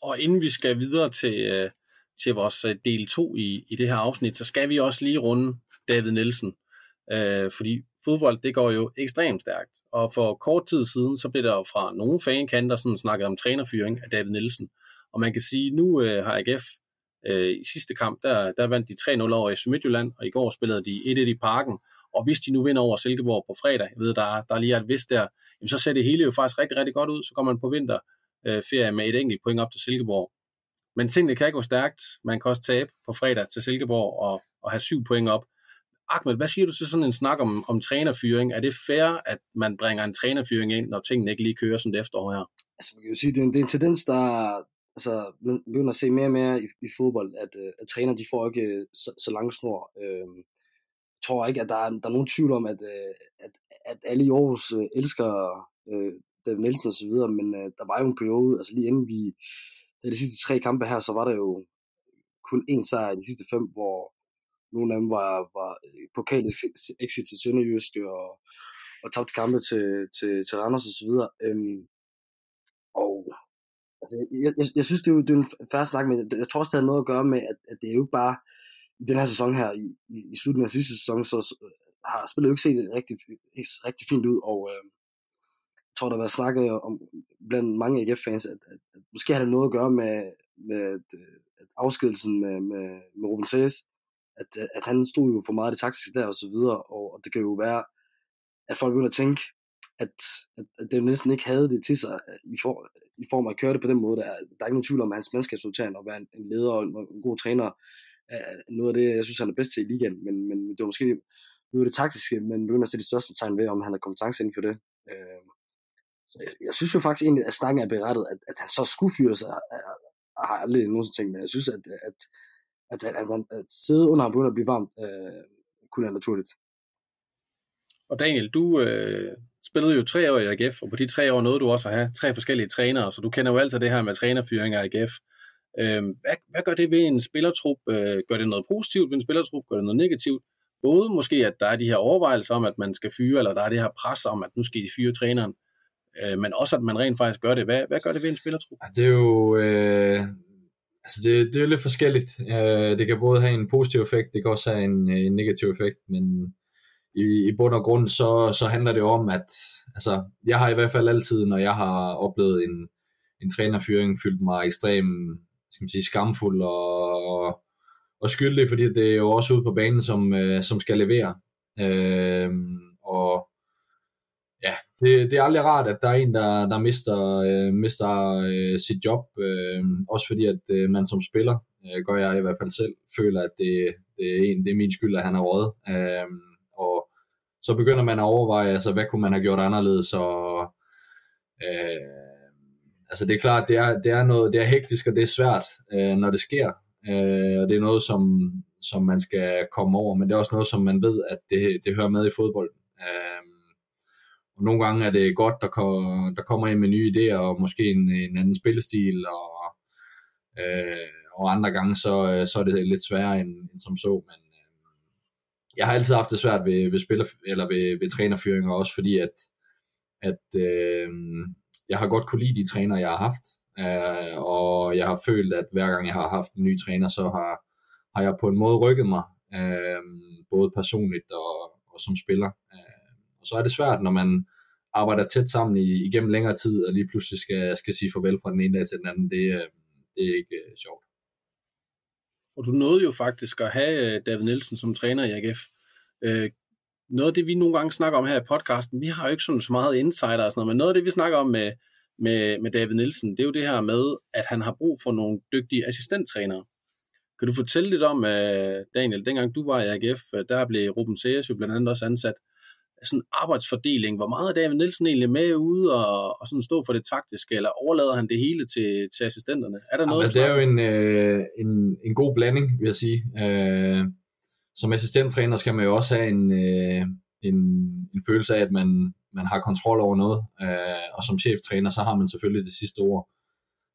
Og inden vi skal videre til, øh, til vores del 2 i, i det her afsnit, så skal vi også lige runde David Nielsen. Øh, fordi fodbold, det går jo ekstremt stærkt. Og for kort tid siden, så blev der jo fra nogle fankanter sådan snakket om trænerfyring af David Nielsen. Og man kan sige, nu øh, har AGF øh, i sidste kamp, der, der vandt de 3-0 over FC Midtjylland, og i går spillede de 1-1 i parken. Og hvis de nu vinder over Silkeborg på fredag, jeg ved, der, der lige er et vist der, jamen så ser det hele jo faktisk rigtig, rigtig godt ud. Så kommer man på vinterferie øh, med et enkelt point op til Silkeborg. Men tingene kan ikke gå stærkt. Man kan også tabe på fredag til Silkeborg og, og have syv point op. Ahmed, hvad siger du til sådan en snak om, om trænerfyring? Er det fair, at man bringer en trænerfyring ind, når tingene ikke lige kører sådan det efterår her? Altså, man kan jo sige, det er en, det er en tendens, der, altså, man begynder at se mere og mere i, i fodbold, at, øh, at træner, de får ikke øh, så, så lang snor. Øh, tror ikke, at der er, der er nogen tvivl om, at, øh, at, at alle i Aarhus elsker øh, David Nielsen og så videre, men øh, der var jo en periode, altså lige inden vi de sidste tre kampe her, så var der jo kun én sejr i de sidste fem, hvor nogle af dem var, var øh, pokalisk exit til Sønderjyske og, og tabte kampe til, til, til Randers og så videre. Øhm, og altså, jeg, jeg, jeg synes, det er jo det er en færre snak, men jeg tror også, det har noget at gøre med, at, at det er jo bare i den her sæson her, i, i, i slutningen af sidste sæson, så har spillet jo ikke set rigtig, rigtig fint ud, og øh, jeg tror, der har været snakket om blandt mange AGF-fans, at, at, at måske har det noget at gøre med, med at, øh, at afskedelsen med, med, med Ruben Sæs, at, øh, at han stod jo for meget af det taktiske der og så videre, og, og det kan jo være, at folk begynder at tænke, at, at, at det næsten ikke havde det til sig øh, i, for, i form af at køre det på den måde. Der der er ikke nogen tvivl om, at hans mandskabsudtagning og være en, en leder og en, en god træner er noget af det, jeg synes, han er bedst til i ligaen. Men, men det var måske nu er det taktiske, men begynder at se de største tegn ved, om han har kompetence inden for det. Øh, så jeg, jeg, synes jo faktisk egentlig, at snakken er berettet, at, at han så skulle fyre sig, har jeg aldrig nogensinde tænkt, men jeg synes, at, at, at, at, at, at, sidde under ham begynder at blive varmt, øh, kunne være naturligt. Og Daniel, du øh, spillede jo tre år i AGF, og på de tre år nåede du også at have tre forskellige trænere, så du kender jo altid det her med trænerfyring af AGF. Øh, hvad, hvad gør det ved en spillertrup? Øh, gør det noget positivt ved en spillertrup? Gør det noget negativt? Både måske, at der er de her overvejelser om, at man skal fyre, eller der er det her pres om, at nu skal de fyre træneren, øh, men også, at man rent faktisk gør det. Hvad, hvad gør det ved en spillertrup? Altså, det er jo... Øh... Altså det, det er lidt forskelligt. Øh, det kan både have en positiv effekt, det kan også have en, øh, en negativ effekt, men i, i bund og grund, så, så handler det om, at altså, jeg har i hvert fald altid, når jeg har oplevet en, en trænerfyring, følt mig ekstremt skal man sige, skamfuld og, og, og skyldig, fordi det er jo også ude på banen, som, øh, som skal levere. Øh, og det, det er aldrig rart, at der er en, der, der mister, øh, mister øh, sit job, øh, også fordi, at øh, man som spiller, øh, gør jeg i hvert fald selv, føler, at det, det, er, en, det er min skyld, at han er råd. Øh, og så begynder man at overveje, altså, hvad kunne man have gjort anderledes, og øh, altså det er klart, det er, det er noget, det er hektisk, og det er svært, øh, når det sker, øh, og det er noget, som, som man skal komme over, men det er også noget, som man ved, at det, det hører med i fodbolden. Øh, nogle gange er det godt, der, kom, der kommer ind med nye idéer, og måske en, en anden spillestil, og, øh, og andre gange, så, øh, så er det lidt sværere end, end som så, men øh, jeg har altid haft det svært ved, ved spiller, eller ved, ved trænerfyringer, også fordi at, at øh, jeg har godt kunne lide de træner, jeg har haft, øh, og jeg har følt, at hver gang jeg har haft en ny træner, så har, har jeg på en måde rykket mig, øh, både personligt og, og som spiller. Øh, og så er det svært, når man arbejder tæt sammen i, igennem længere tid, og lige pludselig skal, skal sige farvel fra den ene dag til den anden. Det, øh, det er ikke øh, sjovt. Og du nåede jo faktisk at have øh, David Nielsen som træner i AGF. Øh, noget af det, vi nogle gange snakker om her i podcasten, vi har jo ikke sådan så meget insider og sådan noget, men noget af det, vi snakker om med, med, med David Nielsen, det er jo det her med, at han har brug for nogle dygtige assistenttrænere. Kan du fortælle lidt om, øh, Daniel, dengang du var i AGF, der blev Ruben Sears jo blandt andet også ansat, sådan arbejdsfordeling, hvor meget er David Nielsen egentlig med ude og, og sådan stå for det taktiske, eller overlader han det hele til, til assistenterne? Er der noget? Ja, det er jo en, øh, en, en god blanding, vil jeg sige. Øh, som assistenttræner skal man jo også have en, øh, en, en følelse af, at man, man har kontrol over noget, øh, og som cheftræner, så har man selvfølgelig det sidste ord.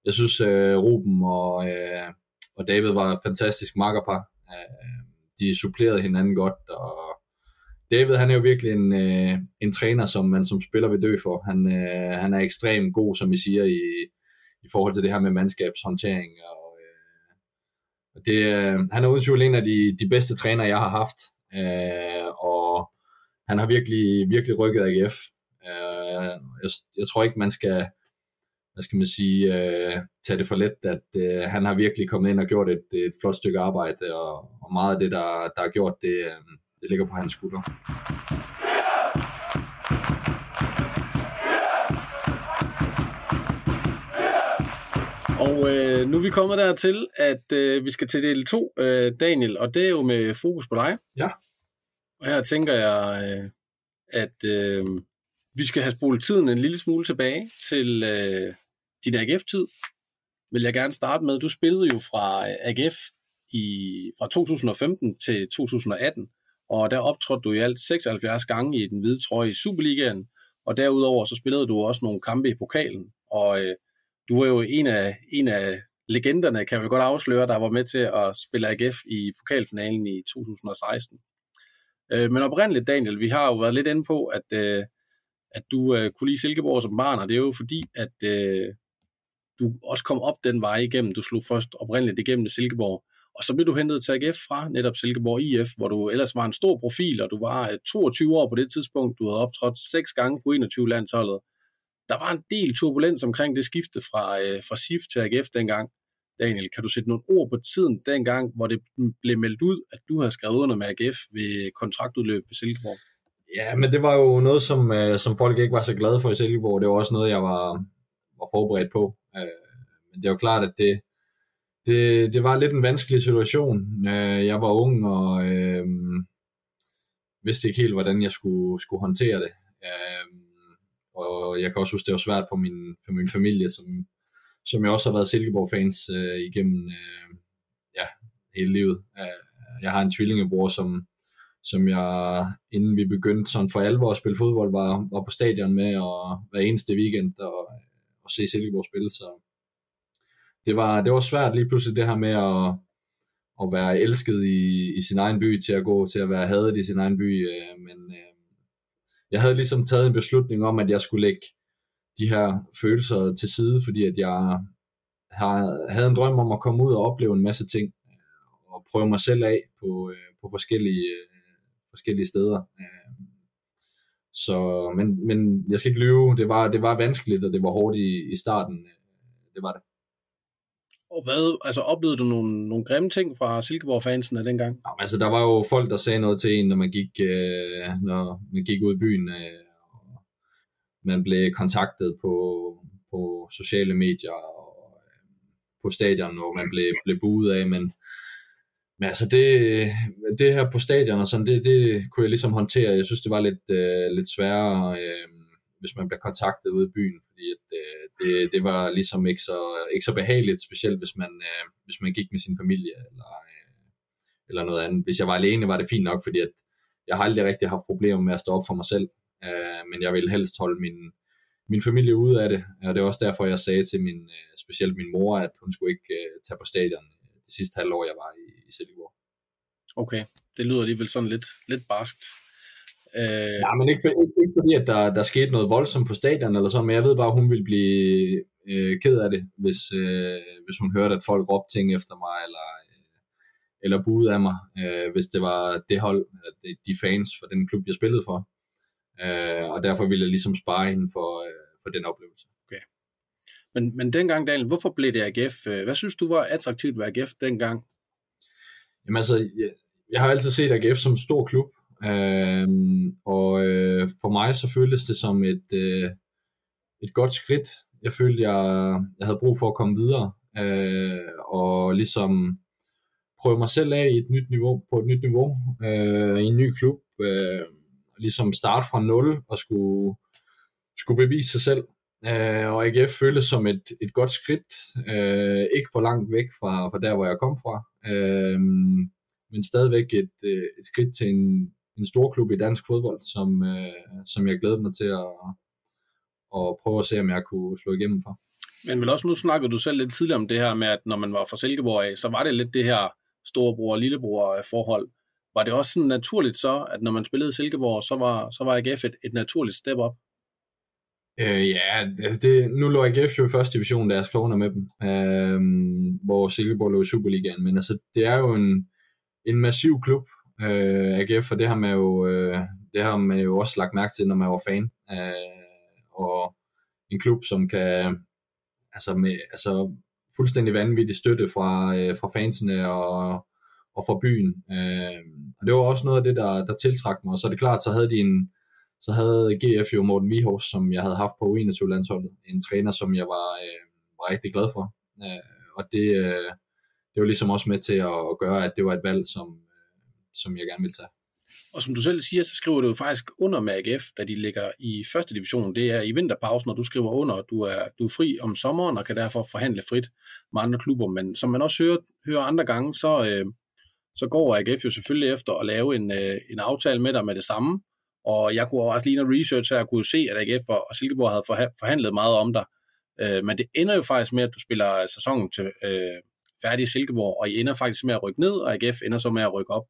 Jeg synes, øh, Ruben og, øh, og David var fantastisk makkerpar. Øh, de supplerede hinanden godt, og David han er jo virkelig en, øh, en træner, som man som spiller vil dø for. Han, øh, han er ekstremt god, som I siger, i, i forhold til det her med mandskabshåndtering. Og, øh, det, øh, han er uden tvivl en af de, de bedste træner, jeg har haft. Øh, og han har virkelig, virkelig rykket AGF. Øh, jeg, jeg tror ikke, man skal hvad skal man sige, øh, tage det for let, at øh, han har virkelig kommet ind og gjort et, et flot stykke arbejde, og, og meget af det, der, der er gjort, det, øh, det ligger på hans skuldre. Og øh, nu er vi kommet dertil, at øh, vi skal til del 2, øh, Daniel, og det er jo med fokus på dig. Ja. Og her tænker jeg, øh, at øh, vi skal have spolet tiden en lille smule tilbage til øh, din AGF-tid. Vil jeg gerne starte med. Du spillede jo fra AGF i, fra 2015 til 2018, og der optrådte du i alt 76 gange i den hvide trøje i Superligaen, og derudover så spillede du også nogle kampe i pokalen, og øh, du var jo en af, en af legenderne, kan vi godt afsløre, der var med til at spille AGF i pokalfinalen i 2016. Øh, men oprindeligt, Daniel, vi har jo været lidt inde på, at, øh, at du øh, kunne lide Silkeborg som barn, og det er jo fordi, at øh, du også kom op den vej igennem. Du slog først oprindeligt igennem Silkeborg, og så blev du hentet til AGF fra netop Silkeborg IF, hvor du ellers var en stor profil, og du var øh, 22 år på det tidspunkt. Du havde optrådt seks gange på 21-landsholdet. Der var en del turbulens omkring det skifte fra, øh, fra SIF til AGF dengang. Daniel, kan du sætte nogle ord på tiden dengang, hvor det blev meldt ud, at du havde skrevet under med AGF ved kontraktudløb ved Silkeborg? Ja, men det var jo noget, som, øh, som folk ikke var så glade for i Silkeborg. Det var også noget, jeg var, var forberedt på. Øh, men det er jo klart, at det, det, det var lidt en vanskelig situation. Øh, jeg var ung og øh, vidste ikke helt, hvordan jeg skulle, skulle håndtere det. Øh, og jeg kan også huske, det var svært for min, for min familie, som, som jeg også har været Silkeborg-fans øh, igennem øh, ja, hele livet. Øh, jeg har en tvillingebror, som, som jeg, inden vi begyndte sådan for alvor at spille fodbold, var, var på stadion med og hver eneste weekend og, og se Silkeborg spille, så det var, det var svært lige pludselig det her med at, at være elsket i, i sin egen by, til at gå til at være hadet i sin egen by, øh, men øh, jeg havde ligesom taget en beslutning om, at jeg skulle lægge de her følelser til side, fordi at jeg har, havde en drøm om at komme ud og opleve en masse ting, øh, og prøve mig selv af på, øh, på forskellige, øh, forskellige steder. Øh, så, men, men jeg skal ikke lyve, det var, det var vanskeligt, og det var hårdt i, i starten. Øh, det var det. Og hvad, altså oplevede du nogle, nogle grimme ting fra Silkeborg-fansen af dengang? Ja, altså der var jo folk, der sagde noget til en, når man gik, øh, når man gik ud i byen, øh, og man blev kontaktet på, på sociale medier og øh, på stadion, hvor man blev, blev buet af, men, men altså det, det her på stadion og sådan, det, det kunne jeg ligesom håndtere. Jeg synes, det var lidt, øh, lidt sværere, øh, hvis man bliver kontaktet ude i byen, fordi at, øh, det, det var ligesom ikke så, ikke så behageligt, specielt hvis man, øh, hvis man gik med sin familie eller, øh, eller noget andet. Hvis jeg var alene, var det fint nok, fordi at jeg har aldrig rigtig haft problemer med at stå op for mig selv, øh, men jeg ville helst holde min, min familie ude af det, og det er også derfor, jeg sagde til min, øh, specielt min mor, at hun skulle ikke øh, tage på stadion øh, det sidste halvår, jeg var i, i Silkeborg. Okay, det lyder alligevel sådan lidt, lidt barskt. Øh... Ja, men ikke, for, ikke, ikke fordi, at der, der skete noget voldsomt på stadion eller sådan, men jeg ved bare, at hun ville blive øh, ked af det, hvis, øh, hvis hun hørte, at folk råbte ting efter mig, eller, øh, eller buede af mig, øh, hvis det var det hold, de, de fans for den klub, jeg spillede for. Øh, og derfor ville jeg ligesom spare hende for, øh, for den oplevelse. Okay. Men, men dengang, Daniel, hvorfor blev det AGF? Hvad synes du var attraktivt ved AGF dengang? Jamen altså, jeg, jeg har altid set AGF som en stor klub, øh, og øh, for mig så føltes det som et, øh, et godt skridt. Jeg følte, jeg, jeg havde brug for at komme videre, øh, og ligesom prøve mig selv af i et nyt niveau, på et nyt niveau, øh, i en ny klub, øh, ligesom starte fra nul og skulle, skulle bevise sig selv. Øh, og AGF føltes som et, et godt skridt, øh, ikke for langt væk fra, fra der, hvor jeg kom fra, øh, men stadigvæk et, øh, et skridt til en, en stor klub i dansk fodbold, som, øh, som jeg glæder mig til at, at prøve at se, om jeg kunne slå igennem for. Men vel også, nu snakkede du selv lidt tidligere om det her med, at når man var fra Silkeborg af, så var det lidt det her storebror og lillebror forhold. Var det også sådan naturligt så, at når man spillede Silkeborg, så var, så var AGF et, et naturligt step op? Øh, ja, det, nu lå AGF jo i første division, da jeg skrev med dem, øh, hvor Silkeborg lå i Superligaen, men altså, det er jo en, en massiv klub, øh, AGF, for det har man jo, øh, det har man jo også lagt mærke til, når man var fan, øh, og en klub, som kan, altså, med, altså fuldstændig vanvittig støtte fra, øh, fra fansene og, og fra byen, øh, og det var også noget af det, der, der tiltrak mig, og så er det klart, så havde de en, så havde GF jo Morten Vihors, som jeg havde haft på U21-landsholdet, en træner, som jeg var, øh, var rigtig glad for. Øh, og det, øh, det var ligesom også med til at, at gøre, at det var et valg, som, som jeg gerne vil tage. Og som du selv siger, så skriver du jo faktisk under med AGF, da de ligger i første division. Det er i vinterpausen, og du skriver under, og du er, du er fri om sommeren og kan derfor forhandle frit med andre klubber. Men som man også hører, hører andre gange, så, øh, så går AGF jo selvfølgelig efter at lave en, øh, en aftale med dig med det samme. Og jeg kunne også lige noget research her, kunne se, at AGF og Silkeborg havde forhandlet meget om dig. Øh, men det ender jo faktisk med, at du spiller sæsonen til øh, færdig i Silkeborg, og I ender faktisk med at rykke ned, og AGF ender så med at rykke op.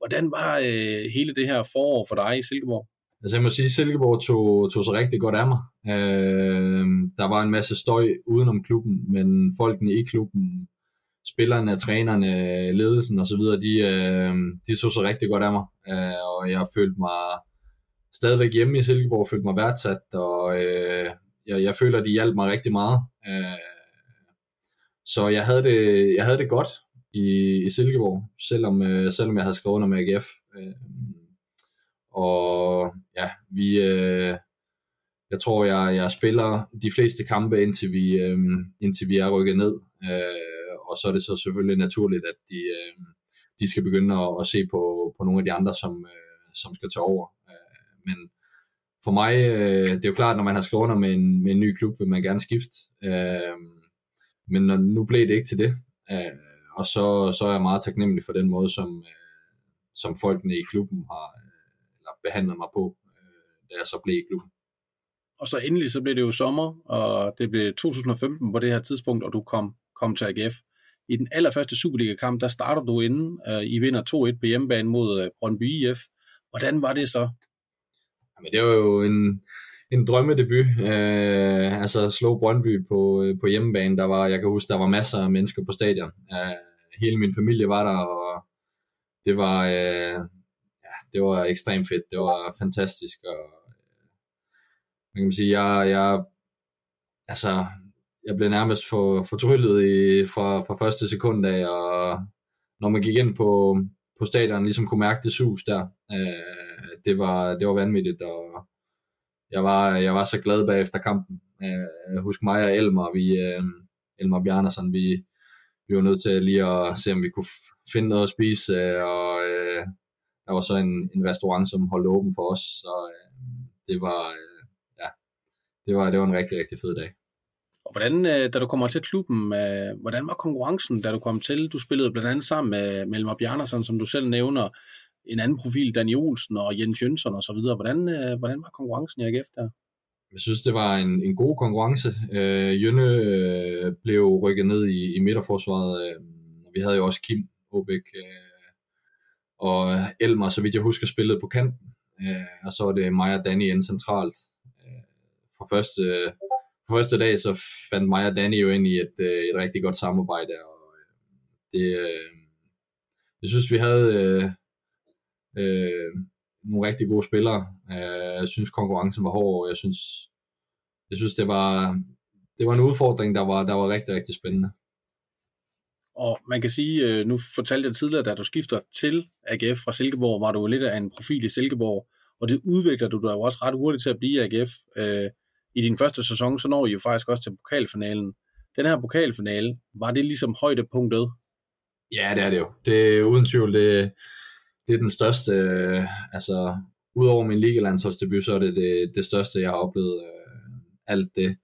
Hvordan var øh, hele det her forår for dig i Silkeborg? Altså jeg må sige, at Silkeborg tog, tog sig rigtig godt af mig. Øh, der var en masse støj udenom klubben, men folkene i klubben, spillerne, trænerne, ledelsen osv., de, øh, de tog sig rigtig godt af mig. Øh, og jeg følte mig stadigvæk hjemme i Silkeborg, følte mig værdsat, og øh, jeg, jeg føler, de hjalp mig rigtig meget. Øh, så jeg havde det, jeg havde det godt i, i Silkeborg, selvom, øh, selvom jeg havde skrevet under med AGF. Øh, og ja, vi, øh, jeg tror, jeg, jeg spiller de fleste kampe, indtil vi, øh, indtil vi er rykket ned. Øh, og så er det så selvfølgelig naturligt, at de, øh, de skal begynde at, at se på, på nogle af de andre, som, øh, som skal tage over. Øh, men for mig, øh, det er jo klart, når man har skrevet under med en, med en ny klub, vil man gerne skifte. Øh, men når, nu blev det ikke til det. Øh, og så, så er jeg meget taknemmelig for den måde, som, øh, som folkene i klubben har eller behandlet mig på, øh, da jeg så blev i klubben. Og så endelig så blev det jo sommer, og det blev 2015 på det her tidspunkt, og du kom, kom til AGF. I den allerførste Superliga-kamp, der starter du inden. Øh, I vinder 2-1 på hjemmebane mod øh, Brøndby IF. Hvordan var det så? Jamen, det var jo en, en drømmedebut. Øh, altså slå Brøndby på, på hjemmebane. Der var, jeg kan huske, der var masser af mennesker på stadion. Øh, hele min familie var der, og det var, øh, ja, det var ekstremt fedt. Det var fantastisk. Og, øh, man kan sige, jeg, jeg, altså, jeg blev nærmest for, fortryllet i, fra, fra første sekund af, og når man gik ind på, på stadion, ligesom kunne mærke det sus der. Øh, det, var, det var vanvittigt, og jeg var, jeg var så glad bagefter kampen. Øh, husk mig og Elmer, vi, øh, Elmer Bjarnason, vi, vi var nødt til lige at se, om vi kunne finde noget at spise, øh, og øh, der var så en, en restaurant, som holdt åben for os, så øh, det var, øh, ja, det var, det var en rigtig, rigtig fed dag. Og hvordan, øh, da du kommer til klubben, øh, hvordan var konkurrencen, da du kom til? Du spillede blandt andet sammen med Melmer Bjarnason, som du selv nævner, en anden profil, Daniel Olsen og Jens Jønsson og så videre. Hvordan, øh, hvordan var konkurrencen i AGF der? Jeg synes, det var en, en god konkurrence. Øh, Jønne øh, blev rykket ned i, i midterforsvaret. Øh, vi havde jo også Kim Håbæk øh, og Elmer, så vidt jeg husker, spillede på kanten. Øh, og så var det mig og Danny ind centralt. Øh, for første, for første dag, så fandt mig og Danny jo ind i et, øh, et rigtig godt samarbejde. Og øh, det, øh, jeg synes, vi havde... Øh, øh, nogle rigtig gode spillere. Øh, jeg synes konkurrencen var hård, og jeg synes, jeg synes det var det var en udfordring, der var, der var rigtig, rigtig spændende. Og man kan sige, øh, nu fortalte jeg tidligere, da du skifter til AGF fra Silkeborg, var du lidt af en profil i Silkeborg, og det udvikler du dig jo også ret hurtigt til at blive AGF. Øh, I din første sæson, så når I jo faktisk også til pokalfinalen. Den her pokalfinale, var det ligesom højdepunktet? Ja, det er det jo. Det er uden tvivl, det, det er den største, øh, altså udover min ligalandsholdsdebut, så er det, det det største, jeg har oplevet. Øh, alt det,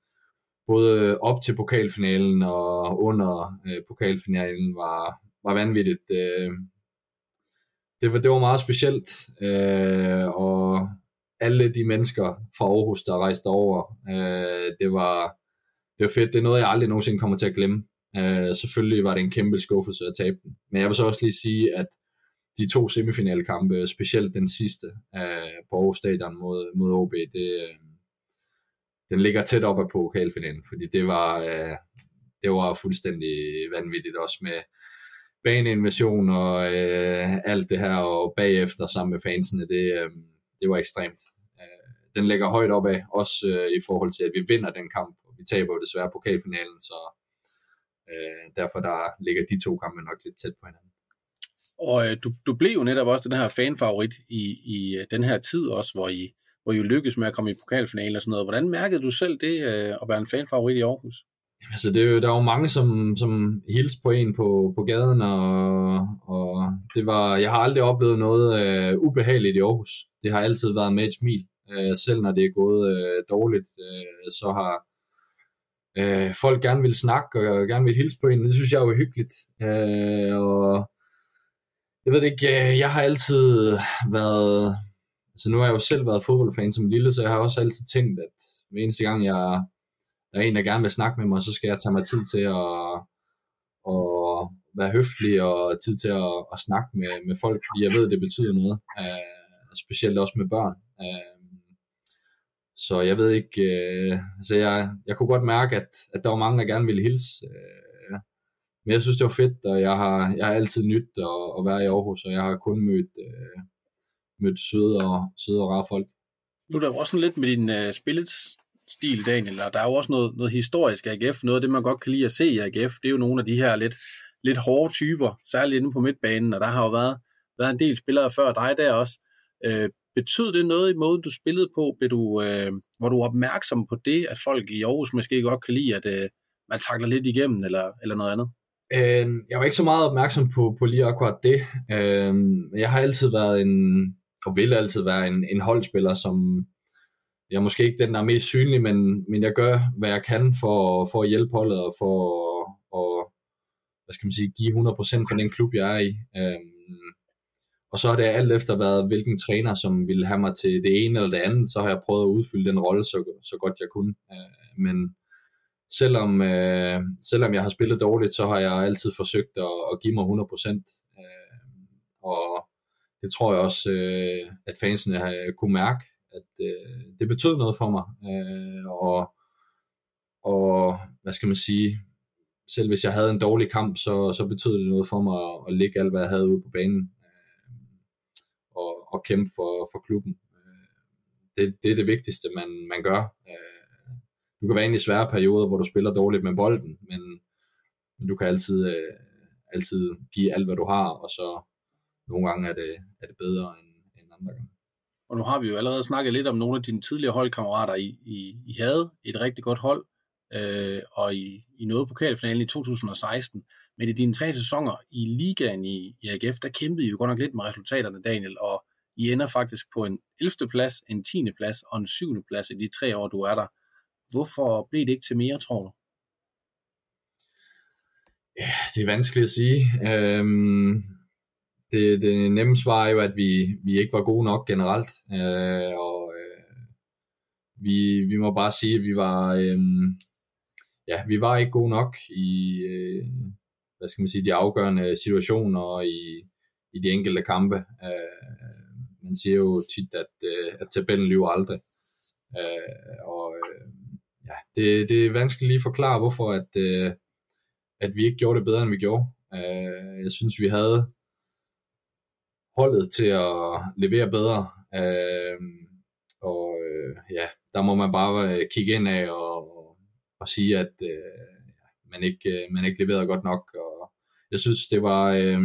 både op til pokalfinalen og under øh, pokalfinalen var, var vanvittigt. Øh, det, var, det var meget specielt, øh, og alle de mennesker fra Aarhus, der rejste over, øh, det, var, det var fedt. Det er noget, jeg aldrig nogensinde kommer til at glemme. Øh, selvfølgelig var det en kæmpe skuffelse at tabe den. Men jeg vil så også lige sige, at de to semifinalkampe, specielt den sidste øh, på Aarhus Stadion mod, mod OB, det, øh, den ligger tæt op af pokalfinalen, fordi det var, øh, det var fuldstændig vanvittigt også med baneinvasion og øh, alt det her, og bagefter sammen med fansene, det, øh, det var ekstremt. Øh, den ligger højt op af, også øh, i forhold til, at vi vinder den kamp, og vi taber jo desværre pokalfinalen, så øh, derfor der ligger de to kampe nok lidt tæt på hinanden. Og øh, du, du blev jo netop også den her fanfavorit i, i øh, den her tid også, hvor I, hvor I lykkedes med at komme i pokalfinalen og sådan noget. Hvordan mærkede du selv det øh, at være en fanfavorit i Aarhus? Altså, det er jo, der var jo mange, som, som hilste på en på, på gaden, og, og det var, jeg har aldrig oplevet noget øh, ubehageligt i Aarhus. Det har altid været med et smil. Øh, selv når det er gået øh, dårligt, øh, så har øh, folk gerne vil snakke og gerne vil hilse på en. Det synes jeg er jo hyggeligt. Øh, og jeg ved ikke, øh, jeg har altid været altså nu har jeg jo selv været fodboldfan som lille, så jeg har også altid tænkt, at hver eneste gang jeg, der er en, der gerne vil snakke med mig, så skal jeg tage mig tid til at, at være høflig og tid til at, at snakke med, med folk, fordi jeg ved, at det betyder noget, uh, specielt også med børn. Uh, så jeg ved ikke, uh, så jeg, jeg kunne godt mærke, at, at der var mange, der gerne ville hilse. Uh, men jeg synes, det var fedt, og jeg har, jeg har altid nyt at, at være i Aarhus, og jeg har kun mødt øh, mødt søde og, søde og rare folk. Nu er der jo også sådan lidt med din øh, spillestil, Daniel, og der er jo også noget, noget historisk AGF. Noget af det, man godt kan lide at se i AGF, det er jo nogle af de her lidt, lidt hårde typer, særligt inde på midtbanen, og der har jo været, været en del spillere før dig der også. Øh, betød det noget i måden, du spillede på? Blev du, øh, var du opmærksom på det, at folk i Aarhus måske godt kan lide, at øh, man takler lidt igennem, eller, eller noget andet? Øh, jeg var ikke så meget opmærksom på, på lige akkurat det. Øhm, jeg har altid været en, og vil altid være en, en holdspiller, som jeg er måske ikke den, der er mest synlig, men, men jeg gør, hvad jeg kan for, for at hjælpe holdet og for at hvad skal man sige, give 100% for den klub, jeg er i. Øhm, og så har det alt efter været, hvilken træner, som ville have mig til det ene eller det andet, så har jeg prøvet at udfylde den rolle så, så godt jeg kunne. Øh, men selvom, øh, selvom jeg har spillet dårligt, så har jeg altid forsøgt at, at give mig 100%. Øh, og det tror jeg også, øh, at fansene har kunne mærke, at øh, det betød noget for mig. Øh, og, og hvad skal man sige, selv hvis jeg havde en dårlig kamp, så, så betød det noget for mig at, at lægge alt, hvad jeg havde ude på banen øh, og, og kæmpe for, for klubben. Øh, det, det er det vigtigste, man, man gør. Øh, du kan være inde i svære perioder, hvor du spiller dårligt med bolden, men, men du kan altid, øh, altid give alt, hvad du har, og så nogle gange er det, er det bedre end, end andre gange. Og nu har vi jo allerede snakket lidt om nogle af dine tidligere holdkammerater. I, I, I havde et rigtig godt hold, øh, og I, I nåede pokalfinalen i 2016. Men i dine tre sæsoner i ligaen i, i AGF, der kæmpede I jo godt nok lidt med resultaterne, Daniel, og I ender faktisk på en 11. plads, en 10. plads og en 7. plads i de tre år, du er der. Hvorfor blev det ikke til mere, tror du? Ja, det er vanskeligt at sige. Øhm, det, det nemme svar er jo, at vi, vi ikke var gode nok generelt, øh, og øh, vi, vi må bare sige, at vi var, øh, ja, vi var ikke gode nok i, øh, hvad skal man sige, de afgørende situationer og i, i de enkelte kampe. Øh, man siger jo tit, at, øh, at tabellen lyver aldrig. Øh, og øh, ja, det, det er vanskeligt lige at forklare, hvorfor at, øh, at vi ikke gjorde det bedre, end vi gjorde. Øh, jeg synes, vi havde holdet til at levere bedre. Øh, og øh, ja, der må man bare øh, kigge ind af og, og, og sige, at øh, man, ikke, øh, man ikke leverede godt nok. Og jeg synes, det var, øh,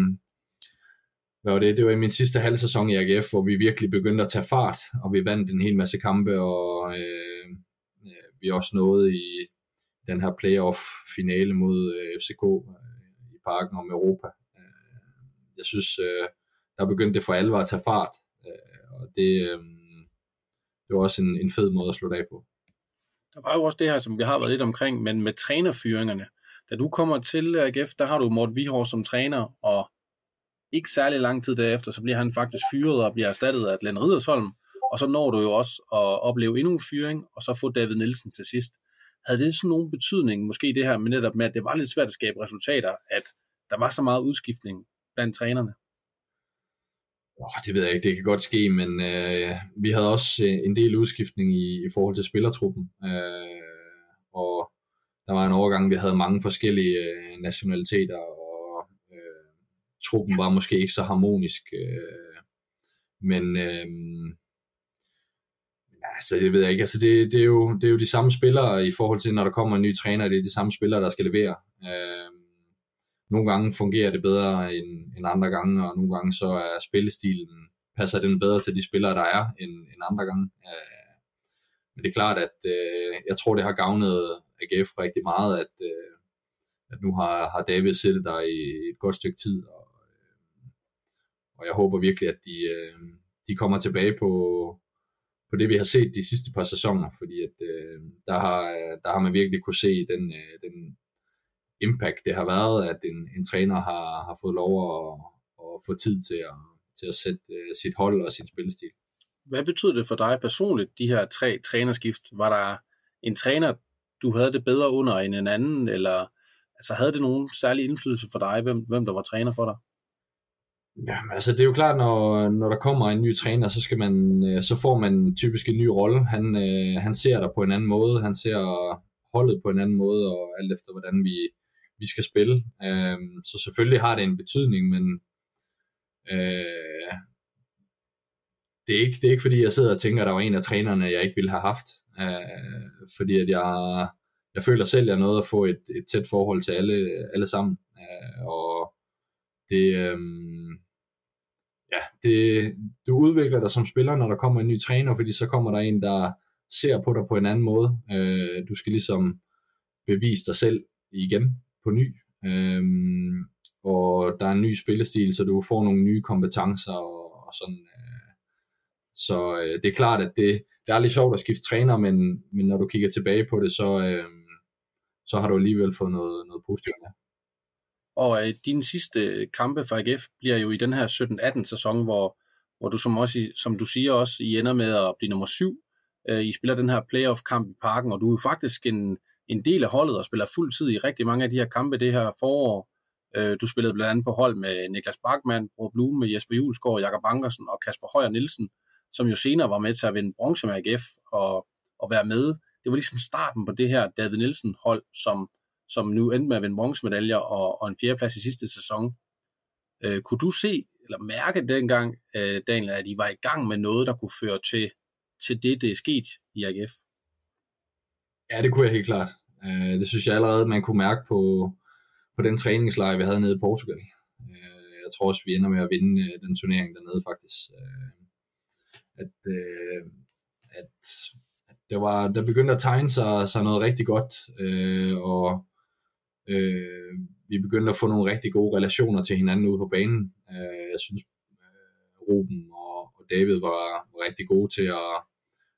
hvad var det? Det var i min sidste halv sæson i AGF, hvor vi virkelig begyndte at tage fart, og vi vandt en hel masse kampe, og øh, vi også nåede i den her playoff-finale mod øh, FCK øh, i parken om Europa. Øh, jeg synes, øh, der begyndte det for alvor at tage fart, øh, og det, øh, det var også en, en fed måde at slå af på. Der var jo også det her, som vi har været lidt omkring, men med trænerfyringerne. Da du kommer til AGF, der har du Mort Vihor som træner, og ikke særlig lang tid derefter, så bliver han faktisk fyret og bliver erstattet af Glenn Ridersholm, og så når du jo også at opleve endnu en fyring, og så få David Nielsen til sidst. Havde det sådan nogen betydning, måske det her med netop med, at det var lidt svært at skabe resultater, at der var så meget udskiftning blandt trænerne? Oh, det ved jeg ikke, det kan godt ske, men øh, vi havde også øh, en del udskiftning i, i forhold til spillertruppen. Øh, og der var en overgang, vi havde mange forskellige øh, nationaliteter, og øh, truppen var måske ikke så harmonisk. Øh, men øh, altså, det ved jeg ikke. Altså, det, det, er jo, det er jo de samme spillere i forhold til, når der kommer en ny træner, det er de samme spillere, der skal levere. Øh, nogle gange fungerer det bedre end, end andre gange, og nogle gange så er spillestilen, passer den bedre til de spillere, der er, end, end andre gange. Øh, men det er klart, at øh, jeg tror, det har gavnet AGF rigtig meget, at, øh, at nu har, har David siddet der i et godt stykke tid, og, øh, og jeg håber virkelig, at de, øh, de kommer tilbage på, på det, vi har set de sidste par sæsoner, fordi at, øh, der, har, der har man virkelig kunne se den, øh, den impact, det har været, at en, en træner har, har fået lov at, at få tid til at, til at sætte øh, sit hold og sin spillestil. Hvad betyder det for dig personligt, de her tre trænerskift? Var der en træner, du havde det bedre under end en anden, eller altså, havde det nogen særlig indflydelse for dig, hvem, hvem der var træner for dig? Ja, altså det er jo klart, når, når der kommer en ny træner, så skal man, øh, så får man typisk en ny rolle. Han, øh, han ser dig på en anden måde, han ser holdet på en anden måde, og alt efter hvordan vi, vi skal spille. Øh, så selvfølgelig har det en betydning, men øh, det, er ikke, det er ikke fordi, jeg sidder og tænker, at der var en af trænerne, jeg ikke ville have haft. Øh, fordi at jeg, jeg føler selv, at jeg nåede at få et, et tæt forhold til alle, alle sammen. Øh, og det, øh, ja, det, du udvikler dig som spiller, når der kommer en ny træner, fordi så kommer der en, der ser på dig på en anden måde. Øh, du skal ligesom bevise dig selv igen på ny. Øh, og der er en ny spillestil, så du får nogle nye kompetencer og, og sådan. Øh, så øh, det er klart, at det, det er lidt sjovt at skifte træner, men, men når du kigger tilbage på det, så, øh, så har du alligevel fået noget, noget positivt med. Og øh, dine sidste kampe for AGF bliver jo i den her 17-18 sæson, hvor, hvor du som, også, som du siger også, I ender med at blive nummer syv. Øh, I spiller den her playoff-kamp i parken, og du er faktisk en, en del af holdet og spiller fuld tid i rigtig mange af de her kampe det her forår. Øh, du spillede blandt andet på hold med Niklas Bachmann, Bro Blume, med Jesper Julesgaard, Jakob Ankersen og Kasper Højer Nielsen, som jo senere var med til at vinde bronze med AGF og, og være med. Det var ligesom starten på det her David Nielsen hold, som som nu endte med at vinde bronzemedaljer og, og en fjerdeplads i sidste sæson. Øh, kunne du se eller mærke dengang, øh, Daniel, at I var i gang med noget, der kunne føre til, til det, det er sket i AGF? Ja, det kunne jeg helt klart. Øh, det synes jeg allerede, man kunne mærke på, på den træningslejr, vi havde nede i Portugal. Øh, jeg tror også, vi ender med at vinde øh, den turnering dernede faktisk. Øh, at, øh, at, at der, var, der begyndte at tegne sig, sig noget rigtig godt, øh, og Øh, vi begyndte at få nogle rigtig gode relationer til hinanden ude på banen. Øh, jeg synes, øh, Ruben og, og David var, var rigtig gode til at,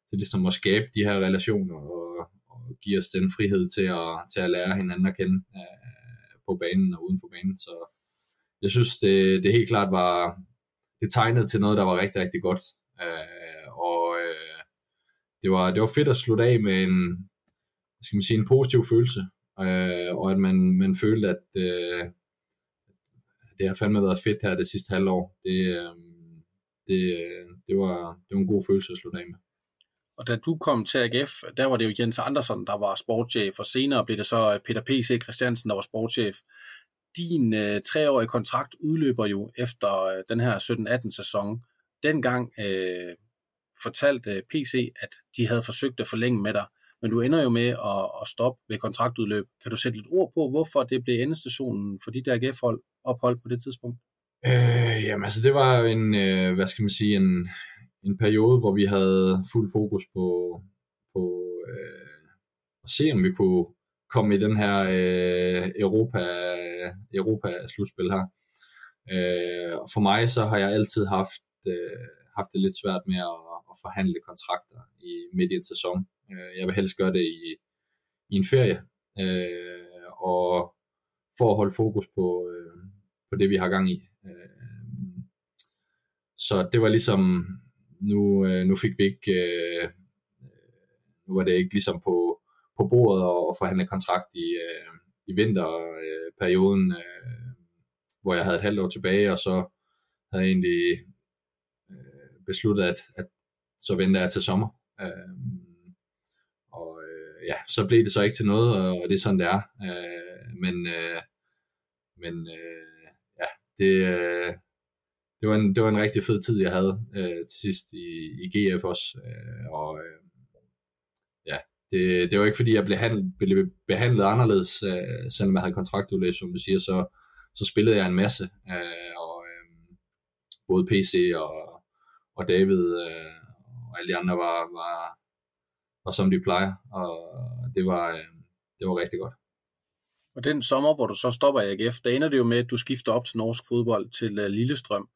til ligesom at skabe de her relationer og, og give os den frihed til at, til at lære hinanden at kende øh, på banen og uden for banen. Så jeg synes, det, det helt klart var, det tegnede til noget, der var rigtig, rigtig godt. Øh, og øh, det, var, det var fedt at slutte af med en, skal man sige, en positiv følelse øh, og at man, man følte, at øh, det har fandme været fedt her det sidste halvår. Det, øh, det, det, var, det var en god følelse at slutte af med. Og da du kom til AGF, der var det jo Jens Andersen, der var sportschef, og senere blev det så øh, Peter P.C. Christiansen, der var sportschef. Din øh, treårige kontrakt udløber jo efter øh, den her 17-18 sæson. Dengang øh, fortalte PC, at de havde forsøgt at forlænge med dig, men du ender jo med at, at stoppe ved kontraktudløb. Kan du sætte lidt ord på, hvorfor det blev endestationen for de der AGF-hold ophold på det tidspunkt? Øh, jamen altså, det var en, øh, hvad skal man sige, en, en periode, hvor vi havde fuld fokus på, på øh, at se, om vi kunne komme i den her øh, Europa, Europa-slutspil her. Øh, og for mig så har jeg altid haft, øh, haft det lidt svært med at, at forhandle kontrakter i midt i en sæson. Øh, jeg vil helst gøre det i, i en ferie, øh, og for at holde fokus på, øh, på det, vi har gang i. Øh, så det var ligesom, nu, øh, nu fik vi ikke, øh, øh nu var det ikke ligesom på, på bordet at, forhandle kontrakt i, øh, i vinterperioden, øh, hvor jeg havde et halvt år tilbage, og så havde jeg egentlig besluttet, at, at så venter jeg til sommer. Øh, og øh, ja, så blev det så ikke til noget, og det er sådan, det er. Øh, men øh, men øh, ja, det, øh, det, var en, det var en rigtig fed tid, jeg havde øh, til sidst i, i GF også. Øh, og øh, ja, det, det var ikke fordi, jeg blev, handlet, blev behandlet anderledes, øh, selvom jeg havde kontraktudlæg, som du siger, så, så spillede jeg en masse. Øh, og øh, både PC og, og David øh, og alle de andre var, var, var som de plejer, og det var, øh, det var rigtig godt. Og den sommer, hvor du så stopper i AGF, der ender det jo med, at du skifter op til norsk fodbold til uh, Lillestrøm.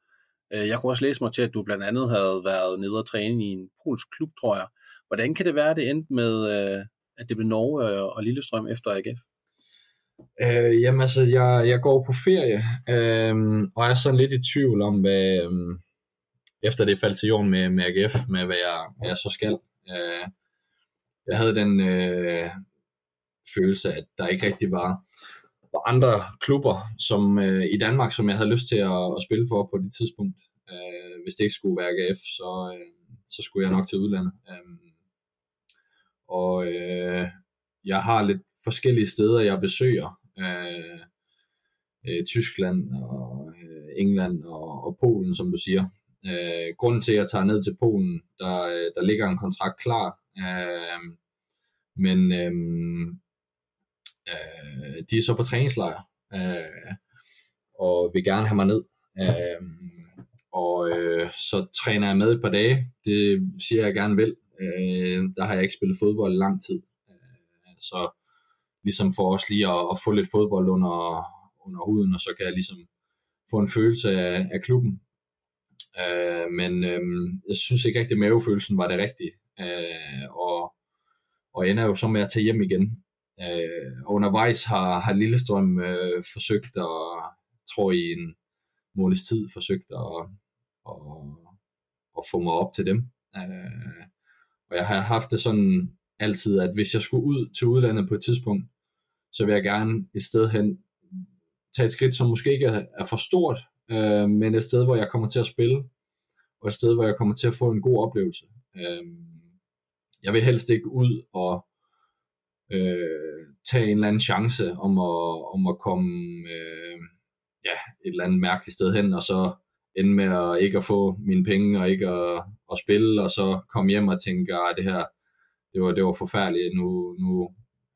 Uh, jeg kunne også læse mig til, at du blandt andet havde været nede og træne i en polsk klub, tror jeg. Hvordan kan det være, at det endte med, uh, at det blev Norge og Lillestrøm efter AGF? Uh, jamen altså, jeg, jeg går på ferie, uh, og er sådan lidt i tvivl om, hvad, um, efter det faldt til jorden med, med AGF, med hvad jeg, hvad jeg så skal. Øh, jeg havde den øh, følelse, at der ikke rigtig var, var andre klubber som øh, i Danmark, som jeg havde lyst til at, at spille for på det tidspunkt. Øh, hvis det ikke skulle være AGF, så, øh, så skulle jeg nok til udlandet. Øh, og øh, jeg har lidt forskellige steder, jeg besøger. Øh, uh, Tyskland og øh, England og, og Polen, som du siger. Øh, grunden til, at jeg tager ned til Polen, der, øh, der ligger en kontrakt klar. øh, men øh, Øh, de er så på træningslejr, øh, og vil gerne have mig ned. Øh, og øh, så træner jeg med et par dage. Det siger jeg gerne vel. Øh, der har jeg ikke spillet fodbold i lang tid. Øh, så ligesom for os lige at, at få lidt fodbold under, under huden, og så kan jeg ligesom få en følelse af, af klubben. Øh, men øh, jeg synes ikke rigtig, at mavefølelsen var det rigtige. Øh, og, og ender jo så med at tage hjem igen. Øh, undervejs har, har Lillestrøm øh, forsøgt at, tror i en måneds tid, forsøgt at, at, at få mig op til dem. Øh, og jeg har haft det sådan altid, at hvis jeg skulle ud til udlandet på et tidspunkt, så vil jeg gerne et sted hen tage et skridt, som måske ikke er for stort, øh, men et sted, hvor jeg kommer til at spille, og et sted, hvor jeg kommer til at få en god oplevelse. Øh, jeg vil helst ikke ud og øh, tage en eller anden chance om at, om at komme øh, ja, et eller andet mærkeligt sted hen, og så ende med at ikke at få mine penge, og ikke at, at spille, og så komme hjem og tænke, at det her, det var, det var forfærdeligt, nu, nu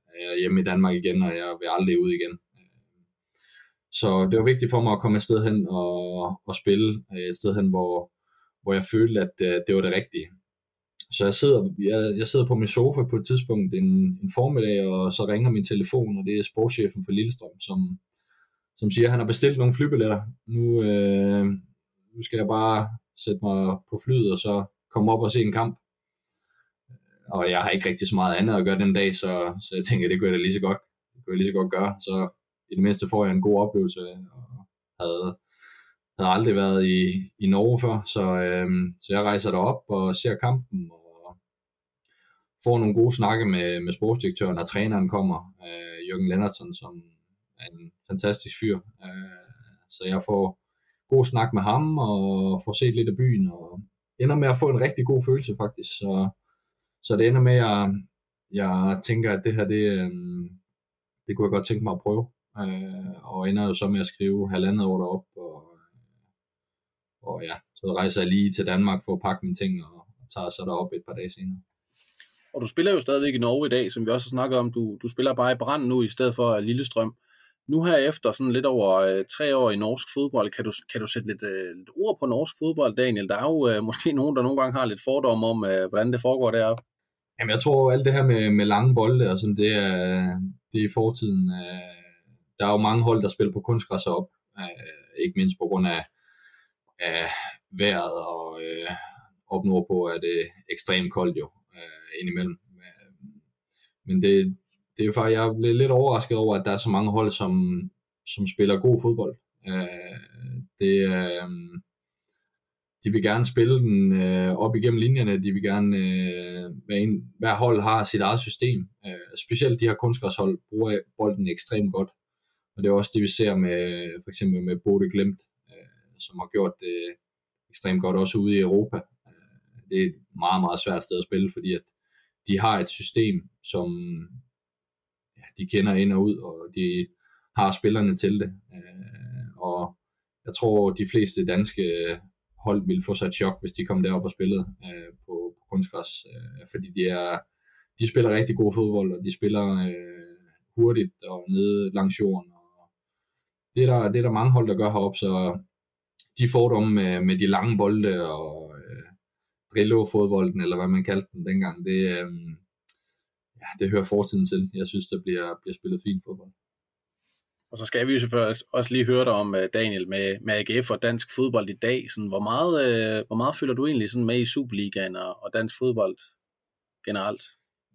er jeg hjemme i Danmark igen, og jeg vil aldrig ud igen. Så det var vigtigt for mig at komme et sted hen og, og spille, øh, et sted hen, hvor, hvor jeg følte, at det, det var det rigtige. Så jeg sidder, jeg, jeg sidder på min sofa på et tidspunkt en, en formiddag, og så ringer min telefon, og det er sportschefen for Lillestrøm, som, som siger, at han har bestilt nogle flybilletter. Nu, øh, nu skal jeg bare sætte mig på flyet, og så komme op og se en kamp. Og jeg har ikke rigtig så meget andet at gøre den dag, så, så jeg tænker, det kunne jeg da lige så godt, det kunne jeg lige så godt gøre. Så i det mindste får jeg en god oplevelse, og havde, havde aldrig været i, i Norge før, så, øh, så jeg rejser derop og ser kampen, og får nogle gode snakke med, med sportsdirektøren, og træneren kommer, øh, Jørgen Lennartsen, som er en fantastisk fyr. Øh, så jeg får god snak med ham, og får set lidt af byen, og ender med at få en rigtig god følelse faktisk. Så, så det ender med, at jeg, jeg tænker, at det her, det, øh, det kunne jeg godt tænke mig at prøve. Øh, og ender jo så med at skrive halvandet år derop, og, og ja, så rejser jeg lige til Danmark for at pakke mine ting, og tager så derop et par dage senere. Og du spiller jo stadigvæk i Norge i dag, som vi også har snakket om. Du, du spiller bare i Brand nu, i stedet for Lillestrøm. Nu her efter sådan lidt over øh, tre år i norsk fodbold, kan du, kan du sætte lidt, øh, lidt ord på norsk fodbold, Daniel? Der er jo øh, måske nogen, der nogle gange har lidt fordomme om, øh, hvordan det foregår deroppe. Jamen, jeg tror, alt det her med, med lange bolde og sådan, det er, det er i fortiden. Øh, der er jo mange hold, der spiller på kunstgræs op, øh, ikke mindst på grund af, af vejret og øh, op nordpå er det ekstremt koldt jo øh, indimellem. Øh, men det, det er faktisk, jeg blev lidt overrasket over, at der er så mange hold, som, som spiller god fodbold. Øh, det, øh, de vil gerne spille den øh, op igennem linjerne, de vil gerne, øh, hver, en, hver hold har sit eget system. Øh, specielt de her kunstgræshold bruger bolden ekstremt godt. Og det er også det, vi ser med for eksempel med Bode Glemt, øh, som har gjort det ekstremt godt også ude i Europa. Øh, det er et meget, meget svært sted at spille, fordi at de har et system, som ja, de kender ind og ud, og de har spillerne til det. Øh, og jeg tror, de fleste danske hold ville få sig et chok, hvis de kom derop og spillede øh, på, på kunstgræs, øh, fordi de er de spiller rigtig god fodbold, og de spiller øh, hurtigt og nede langs jorden. Det, er der, det er der mange hold, der gør heroppe, så de fordomme med, med de lange bolde og øh, Drillo-fodbolden, eller hvad man kaldte den dengang, det, øh, ja, det hører fortiden til. Jeg synes, der bliver, bliver spillet fint fodbold. Og så skal vi jo selvfølgelig også lige høre dig om, øh, Daniel, med, med AGF og dansk fodbold i dag. Sådan, hvor, meget, øh, hvor meget føler du egentlig sådan med i Superligaen og, og dansk fodbold generelt?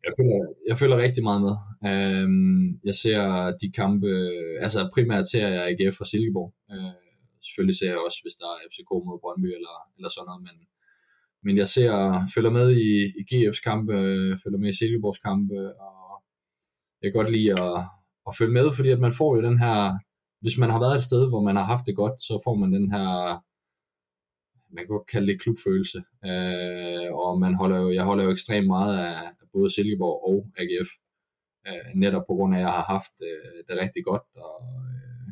Jeg føler, jeg føler rigtig meget med. Øhm, jeg ser de kampe, altså primært ser jeg AGF og Silkeborg. Øh, selvfølgelig ser jeg også, hvis der er FCK mod Brøndby eller, eller sådan noget, men, men jeg ser, følger med i, i GF's kampe, øh, følger med i Silkeborgs kampe, og jeg kan godt lide at, at følge med, fordi at man får jo den her, hvis man har været et sted, hvor man har haft det godt, så får man den her, man kan godt kalde det klubfølelse, øh, og man holder jo, jeg holder jo ekstremt meget af både Silkeborg og AGF, øh, netop på grund af, at jeg har haft øh, det rigtig godt, og øh,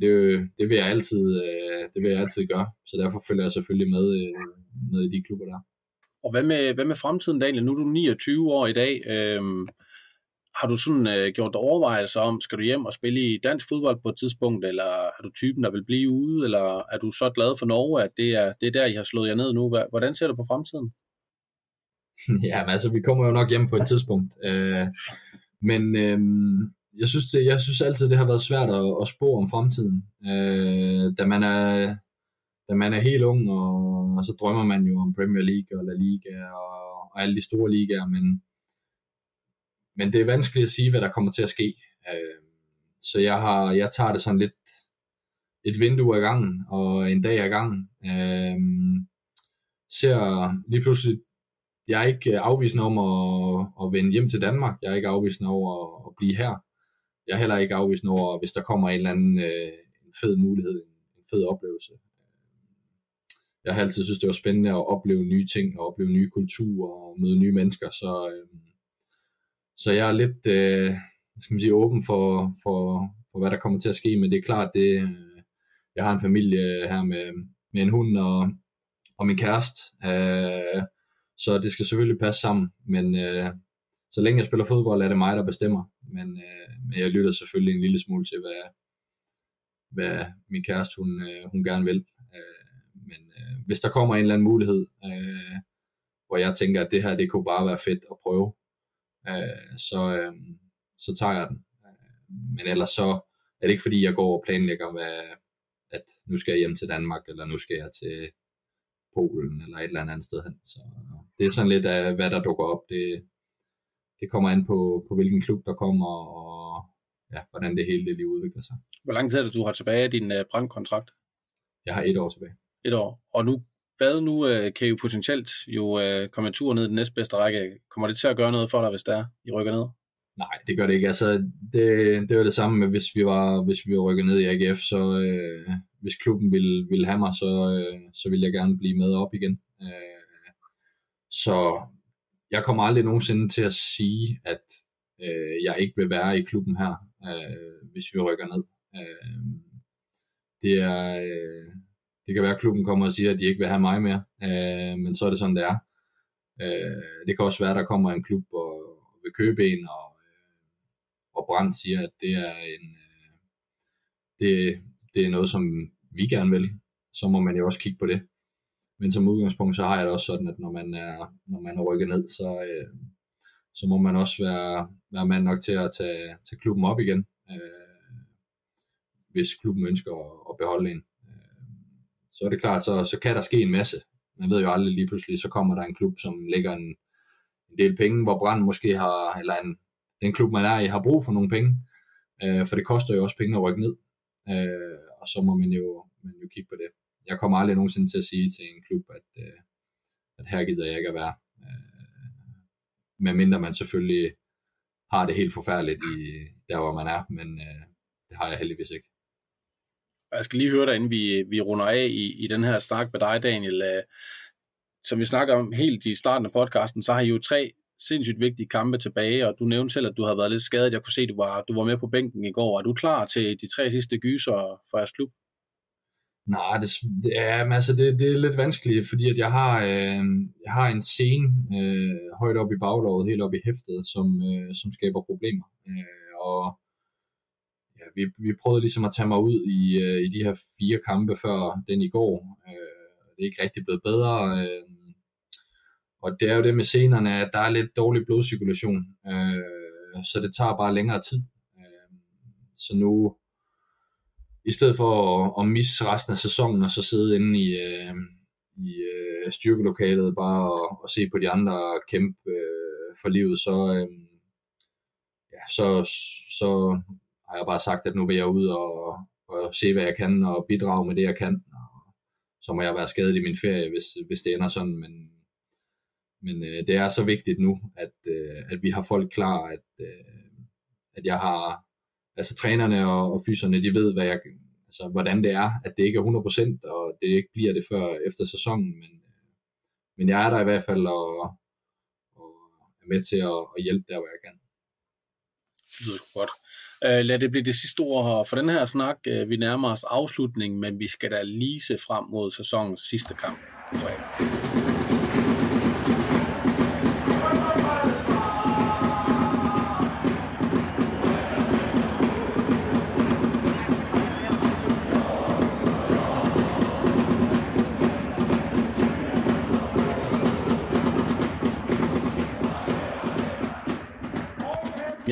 det, det vil jeg altid, øh, det vil jeg altid gøre, så derfor følger jeg selvfølgelig med, øh, med i de klubber der. Og hvad med, hvad med fremtiden, Daniel? Nu er du 29 år i dag. Øh, har du sådan øh, gjort dig overvejelser om, skal du hjem og spille i dansk fodbold på et tidspunkt, eller er du typen, der vil blive ude, eller er du så glad for Norge, at det er, det er der, I har slået jer ned nu? Hvordan ser du på fremtiden? Ja, men altså, vi kommer jo nok hjem på et tidspunkt. Øh, men øh, jeg, synes, det, jeg synes altid, det har været svært at, at spå om fremtiden. Øh, da, man er, da man er helt ung, og, og så drømmer man jo om Premier League og La Liga og, og alle de store ligaer, men men det er vanskeligt at sige, hvad der kommer til at ske. Øh, så jeg, har, jeg tager det sådan lidt et vindue ad gangen, og en dag ad gangen. Øh, ser lige pludselig, jeg er ikke øh, afvisende om at, at vende hjem til Danmark. Jeg er ikke afvisende over at, blive her. Jeg er heller ikke afvisende over, hvis der kommer en eller anden øh, en fed mulighed, en fed oplevelse. Øh, jeg har altid synes, det var spændende at opleve nye ting, og opleve nye kulturer, og møde nye mennesker, så øh, så jeg er lidt øh, skal man sige, åben for, for, for, hvad der kommer til at ske, men det er klart, det, øh, jeg har en familie her med, med en hund og, og min kæreste, øh, så det skal selvfølgelig passe sammen, men øh, så længe jeg spiller fodbold, er det mig, der bestemmer, men, øh, men jeg lytter selvfølgelig en lille smule til, hvad, hvad min kæreste, hun, øh, hun gerne vil. Øh, men øh, hvis der kommer en eller anden mulighed, øh, hvor jeg tænker, at det her, det kunne bare være fedt at prøve, øh, så, øh, så tager jeg den. Øh, men ellers så er det ikke fordi, jeg går og planlægger, hvad, at nu skal jeg hjem til Danmark, eller nu skal jeg til Polen, eller et eller andet sted hen. Så det er sådan lidt af, hvad der dukker op. Det, det kommer an på, på hvilken klub, der kommer, og ja, hvordan det hele det lige udvikler sig. Hvor lang tid er det, du har tilbage af din uh, brandkontrakt? Jeg har et år tilbage. Et år. Og nu hvad nu øh, kan jo potentielt jo øh, komme en tur ned i den næstbedste række. Kommer det til at gøre noget for dig, hvis der er, I rykker ned? Nej, det gør det ikke. Altså, det, det var det samme med, hvis vi var, hvis vi var rykket ned i AGF, så øh, hvis klubben ville, ville have mig, så, øh, så ville jeg gerne blive med op igen. Øh, så jeg kommer aldrig nogensinde til at sige, at øh, jeg ikke vil være i klubben her, øh, hvis vi rykker ned. Øh, det er, øh, det kan være, at klubben kommer og siger, at de ikke vil have mig mere, øh, men så er det sådan, det er. Øh, det kan også være, at der kommer en klub og vil købe en, og, øh, og Brandt siger, at det er en øh, det, det er noget, som vi gerne vil, så må man jo også kigge på det. Men som udgangspunkt, så har jeg det også sådan, at når man er, når man er rykket ned, så, øh, så må man også være, være mand nok til at tage, tage klubben op igen, øh, hvis klubben ønsker at, at beholde en. Øh, så er det klart, så, så kan der ske en masse. Man ved jo aldrig lige pludselig, så kommer der en klub, som lægger en, en del penge, hvor Brand måske har, eller en, den klub, man er i, har brug for nogle penge. Øh, for det koster jo også penge at rykke ned. Øh, og så må man jo, man jo kigge på det. Jeg kommer aldrig nogensinde til at sige til en klub, at, øh, at her gider jeg ikke at være. Øh, medmindre man selvfølgelig har det helt forfærdeligt i der, hvor man er, men øh, det har jeg heldigvis ikke. Jeg skal lige høre dig, inden vi, vi runder af i, i den her snak med dig, Daniel. Øh, som vi snakker om helt i starten af podcasten, så har I jo tre sindssygt vigtige kampe tilbage, og du nævnte selv, at du har været lidt skadet. Jeg kunne se, at du var, du var med på bænken i går. Er du klar til de tre sidste gyser for jeres klub? Nej, det, det, er, altså det, det er lidt vanskeligt, fordi at jeg har, øh, jeg har en scene øh, højt op i baglovet, helt op i hæftet, som, øh, som skaber problemer. Øh, og ja, vi, vi prøvede ligesom at tage mig ud i, øh, i de her fire kampe før den i går. Øh, det er ikke rigtig blevet bedre. Øh, og det er jo det med senerne, at der er lidt dårlig blodcirkulation, øh, så det tager bare længere tid. Øh, så nu, i stedet for at, at misse resten af sæsonen, og så sidde inde i, øh, i øh, styrkelokalet bare og, og se på de andre kæmpe øh, for livet, så, øh, ja, så, så har jeg bare sagt, at nu vil jeg ud og, og se, hvad jeg kan, og bidrage med det, jeg kan. Og så må jeg være skadet i min ferie, hvis, hvis det ender sådan, men men øh, det er så vigtigt nu, at, øh, at vi har folk klar, at, øh, at jeg har, altså trænerne og, og fyserne, de ved, hvad jeg, altså, hvordan det er, at det ikke er 100%, og det ikke bliver det før efter sæsonen, men, øh, men jeg er der i hvert fald og, og er med til at, at hjælpe der, hvor jeg kan. Det lyder godt. Uh, lad det blive det sidste ord for den her snak. Uh, vi nærmer os afslutningen, men vi skal da lige se frem mod sæsonens sidste kamp på fredag.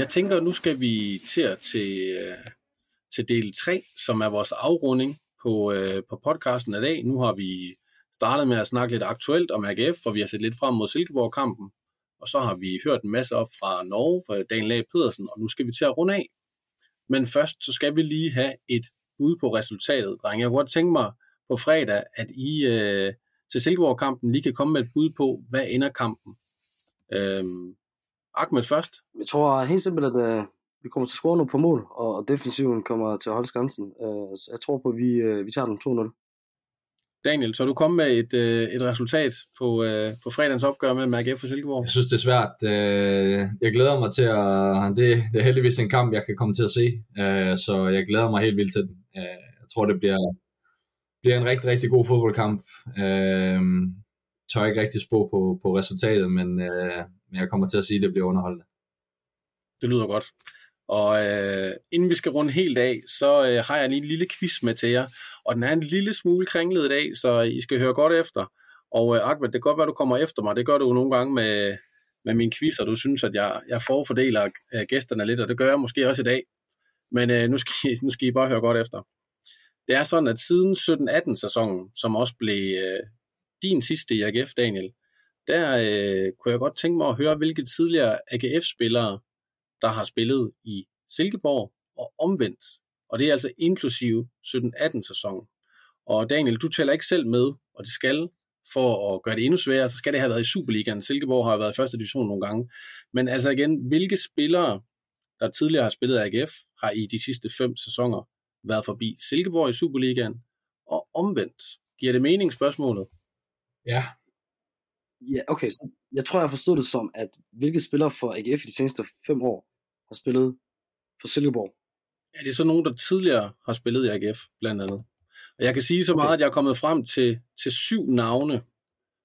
Jeg tænker, nu skal vi til, til, øh, til del 3, som er vores afrunding på, øh, på podcasten i dag. Nu har vi startet med at snakke lidt aktuelt om AGF, for vi har set lidt frem mod Silkeborg-kampen. Og så har vi hørt en masse op fra Norge, fra Daniel A. Pedersen, og nu skal vi til at runde af. Men først så skal vi lige have et bud på resultatet, drenge. Jeg kunne godt tænke mig på fredag, at I øh, til Silkeborg-kampen lige kan komme med et bud på, hvad ender kampen. Øhm, Ahmed først. Jeg tror helt simpelt, at uh, vi kommer til at score nu på mål, og, og defensiven kommer til at holde skansen. Uh, så jeg tror på, at vi, uh, vi tager den 2-0. Daniel, så er du kommet med et, uh, et resultat på, uh, på fredagens opgør med AGF og Silkeborg? Jeg synes, det er svært. Jeg glæder mig til at... Det, det er heldigvis en kamp, jeg kan komme til at se, så jeg glæder mig helt vildt til den. Jeg tror, det bliver, bliver en rigtig, rigtig god fodboldkamp. Jeg tør ikke rigtig spå på, på resultatet, men men jeg kommer til at sige, at det bliver underholdende. Det lyder godt. Og øh, inden vi skal runde helt af, så øh, har jeg lige en lille quiz med til jer. Og den er en lille smule kringlet i dag, så I skal høre godt efter. Og øh, Ahmed, det kan godt være, du kommer efter mig. Det gør du jo nogle gange med, med min quiz, og du synes, at jeg, jeg forfordeler øh, gæsterne lidt, og det gør jeg måske også i dag. Men øh, nu, skal I, nu skal I bare høre godt efter. Det er sådan, at siden 17-18 sæsonen, som også blev øh, din sidste i AGF, Daniel, der øh, kunne jeg godt tænke mig at høre, hvilke tidligere AGF-spillere, der har spillet i Silkeborg og omvendt. Og det er altså inklusive 17-18 sæsonen. Og Daniel, du tæller ikke selv med, og det skal, for at gøre det endnu sværere, så skal det have været i Superligaen. Silkeborg har været i første division nogle gange. Men altså igen, hvilke spillere, der tidligere har spillet AGF, har i de sidste fem sæsoner været forbi Silkeborg i Superligaen, og omvendt. Giver det mening, spørgsmålet? Ja, Ja, okay, så jeg tror, jeg forstod det som, at hvilke spillere for AGF i de seneste fem år har spillet for Silkeborg? Ja, det er så nogen, der tidligere har spillet i AGF, blandt andet. Og jeg kan sige så meget, okay. at jeg er kommet frem til, til syv navne,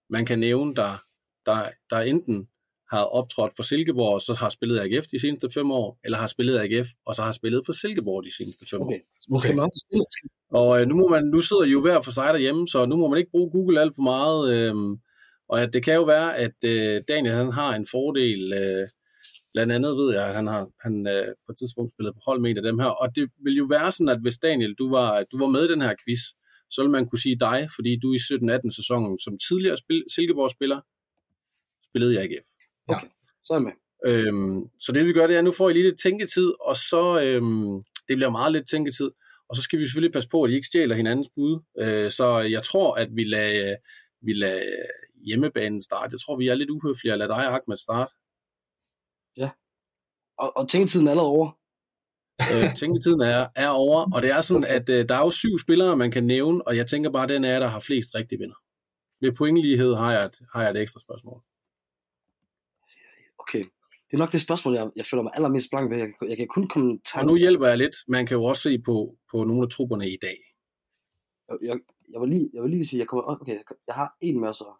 man kan nævne, der der, der enten har optrådt for Silkeborg, og så har spillet AGF de seneste fem år, eller har spillet AGF, og så har spillet for Silkeborg de seneste fem Okay, år. Okay. man også spille. Og øh, nu, må man, nu sidder I jo hver for sig derhjemme, så nu må man ikke bruge Google alt for meget. Øh, og at det kan jo være, at øh, Daniel han har en fordel. Øh, blandt andet ved jeg, at han har han, øh, på et tidspunkt spillet på hold med en af dem her. Og det vil jo være sådan, at hvis Daniel, du var, du var med i den her quiz, så vil man kunne sige dig, fordi du i 17-18 sæsonen som tidligere spil, Silkeborg-spiller spillede i AGF. Så er jeg med. Øhm, så det vi gør, det er, at nu får I lige lidt tænketid, og så, øhm, det bliver meget lidt tænketid, og så skal vi selvfølgelig passe på, at I ikke stjæler hinandens bud. Øh, så jeg tror, at vi lader, vi lader hjemmebanen starte. Jeg tror, vi er lidt uhøflige at lade dig, Ahmed, starte. Og, og tænketiden er allerede over. Øh, tænketiden er, er over, og det er sådan, at øh, der er jo syv spillere, man kan nævne, og jeg tænker bare, at den er, der har flest rigtige vinder. Ved pointlighed har jeg et, har jeg et ekstra spørgsmål. Okay. Det er nok det spørgsmål, jeg, jeg føler mig allermest blank ved. Jeg, kan- jeg kan kun komme Og nu hjælper jeg lidt. Man kan jo også se på, på nogle af trupperne i dag. jeg, jeg, jeg, vil lige, jeg vil lige sige, jeg kommer, okay, jeg, jeg har en med så.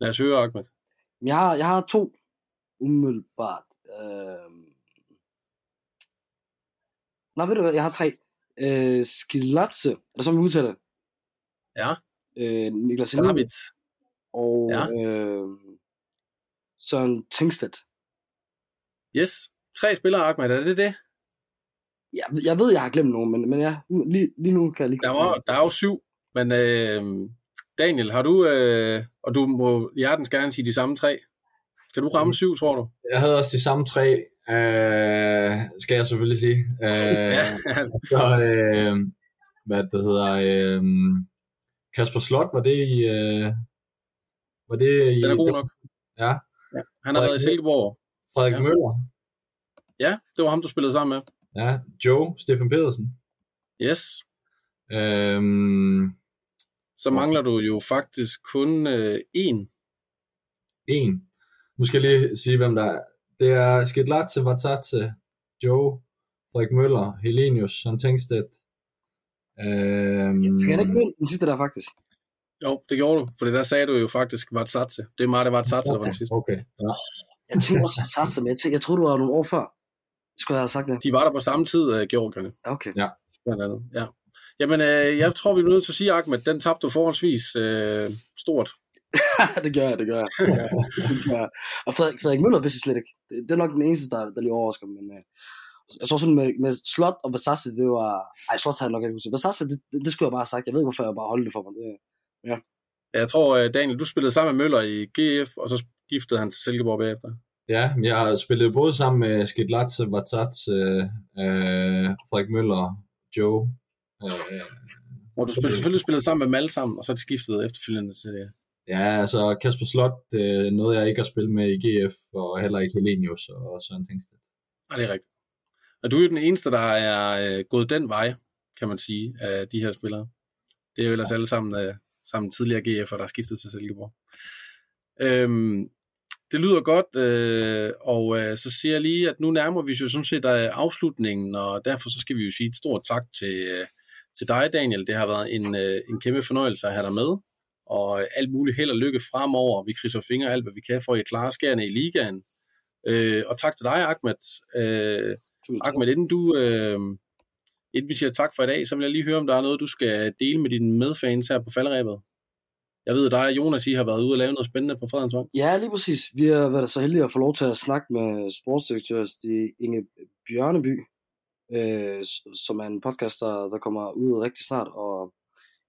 Lad os høre, Ahmed. Jeg har, jeg har to umiddelbart. Øh... Nå, ved du hvad, jeg har tre. Øh, Skilatse, er det sådan, vi udtaler det? Ja, Øh, Niklas et. og Ja. øh, Søren Tingstedt. Yes. Tre spillere, Ahmed. Er det det? Jeg, jeg ved, jeg har glemt nogen, men, men ja, lige, lige nu kan jeg lige Der, var, der er jo syv. Men øh, Daniel, har du... Øh, og du må hjertens gerne sige de samme tre. Kan du ramme syv, tror du? Jeg havde også de samme tre, øh, skal jeg selvfølgelig sige. Øh, Ja. Så, øh, hvad det hedder, øh, Kasper Slot, var det i... Øh, var det i... Den er god nok. Ja, Ja. Han har været i Silkeborg. Frederik Ja. ja. Møller. Ja, det var ham, du spillede sammen med. Ja, Joe, Stefan Pedersen. Yes. Øhm, Så mangler du jo faktisk kun øh, én. en. Nu skal jeg lige sige, hvem der er. Det er Skidlatse, Vatatse, Joe, Frederik Møller, Helenius, Søren Tengstedt. Øhm, Fik han ikke med den sidste der, faktisk? Jo, det gjorde du. For der sagde du jo faktisk Vatsatse. Det er meget, det var Vatsatse, der var den sidste. Okay. Ja. Jeg tænkte også, at satse med. Jeg, tænkte, jeg troede, du var nogle år før. Skulle jeg have sagt det? De var der på samme tid, øh, Georgierne. Ja, okay. Blandt andet. Ja. Jamen, øh, jeg tror, vi er nødt til at sige, Ahmed, den tabte du forholdsvis øh, stort. det gør jeg, det gør jeg. Det gør jeg. Det gør jeg. Og Frederik, Frederik Møller vidste jeg slet ikke. Det, det, er nok den eneste, der, der lige overrasker. Men, øh, jeg tror sådan med, med Slot og Versace, det var... Ej, Slot havde jeg nok ikke huske. Versace, det, det, det, skulle jeg bare have sagt. Jeg ved ikke, hvorfor jeg bare holdt det for mig. Det, Jeg tror, øh, Daniel, du spillede sammen med Møller i GF, og så skiftede han til Silkeborg bagefter. Ja, men jeg har spillet både sammen med Skidlatse, Vatatse, øh, Frederik Møller, Joe. Øh, Og du spillede, selvfølgelig spillet sammen med dem alle sammen, og så er de skiftet efterfølgende til det. ja, altså Kasper Slot, det er noget, jeg ikke har spillet med i GF, og heller ikke Helenius og Søren Tengstedt. Nej, det er rigtigt. Og du er jo den eneste, der er øh, gået den vej, kan man sige, af de her spillere. Det er jo ellers alle sammen, øh, sammen tidligere GF'er, der er skiftet til Silkeborg. Øhm, det lyder godt, øh, og øh, så siger jeg lige, at nu nærmer vi os jo sådan set af afslutningen, og derfor så skal vi jo sige et stort tak til, øh, til dig, Daniel. Det har været en, øh, en kæmpe fornøjelse at have dig med, og alt muligt held og lykke fremover. Vi krydser fingre alt, hvad vi kan for at I klare skærene i ligaen. Øh, og tak til dig, Ahmed. Øh. Ahmed, inden du... Øh, inden vi siger tak for i dag, så vil jeg lige høre, om der er noget, du skal dele med dine medfans her på falderæbet. Jeg ved, at dig og Jonas, I har været ude og lave noget spændende på Fredensvang. Ja, lige præcis. Vi har været så heldige at få lov til at snakke med sportsdirektør Inge Bjørneby, øh, som er en podcast, der, der kommer ud rigtig snart, og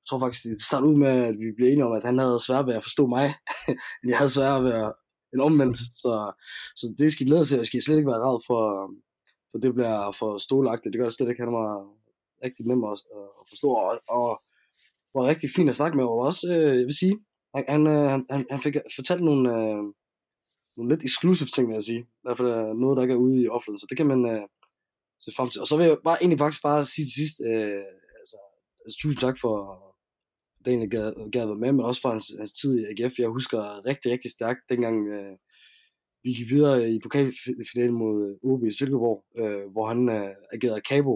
jeg tror faktisk, det startede ud med, at vi blev enige om, at han havde svært ved at forstå mig, end jeg havde svært ved at en omvendt, så, så det skal I glæde til, og jeg skal slet ikke være ræd for, for det bliver for stolagtigt, det gør det slet ikke, han var rigtig nem at, at forstå, og, og var rigtig fint at snakke med, og også, øh, jeg vil sige, han, øh, han, han, han- fik fortalt nogle, øh, nogle lidt exclusive ting, vil jeg sige. I hvert fald øh, noget, der ikke er ude i offentligheden, så det kan man øh, se frem til. Og så vil jeg bare egentlig faktisk bare sige til sidst, øh, altså, altså, tusind tak for det egentlig gad, gad være med, men også for hans, hans tid i AGF. Jeg husker rigtig, rigtig stærkt, dengang øh, vi gik videre i pokalfinalen mod øh, OB i Silkeborg, øh, hvor han øh, agerede Cabo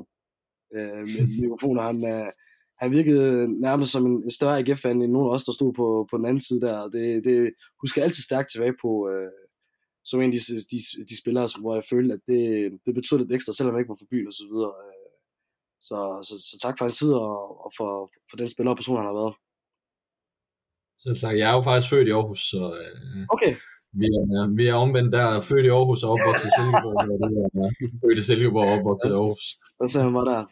øh, med mikrofoner. Han, øh, han virkede nærmest som en, en større AGF-fan end nogen af os, der stod på, på den anden side der. Det, det husker jeg altid stærkt tilbage på, øh, som en af de, de, de spillere, hvor jeg følte, at det, det betød lidt ekstra, selvom jeg ikke var for byen og så videre. Øh, så, så, så tak for hans tid og, og for, for den spiller og person, han har været. Selv tak. Jeg er jo faktisk født i Aarhus, så øh, Okay, vi, er, vi er omvendt der. Født i Aarhus og opvokset i Silkeborg. og det er, født i Silkeborg og opvokset i Aarhus. der ser man bare der.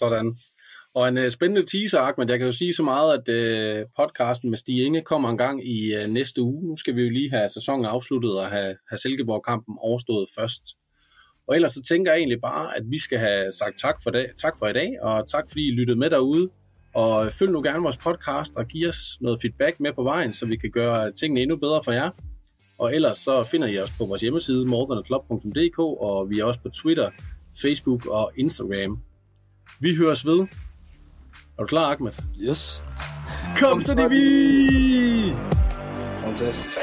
Sådan. Og en uh, spændende teaser, Ahmed. Jeg kan jo sige så meget, at uh, podcasten med Stig Inge kommer en gang i uh, næste uge. Nu skal vi jo lige have sæsonen afsluttet og have, have Silkeborg-kampen overstået først. Og ellers så tænker jeg egentlig bare, at vi skal have sagt tak for, dag, tak for i dag, og tak fordi I lyttede med derude. Og følg nu gerne vores podcast og giv os noget feedback med på vejen, så vi kan gøre tingene endnu bedre for jer. Og ellers så finder I os på vores hjemmeside, morethanaclub.dk, og vi er også på Twitter, Facebook og Instagram. Vi høres ved. Er du klar, Ahmed? Yes. Kom så, det vi! Fantastisk.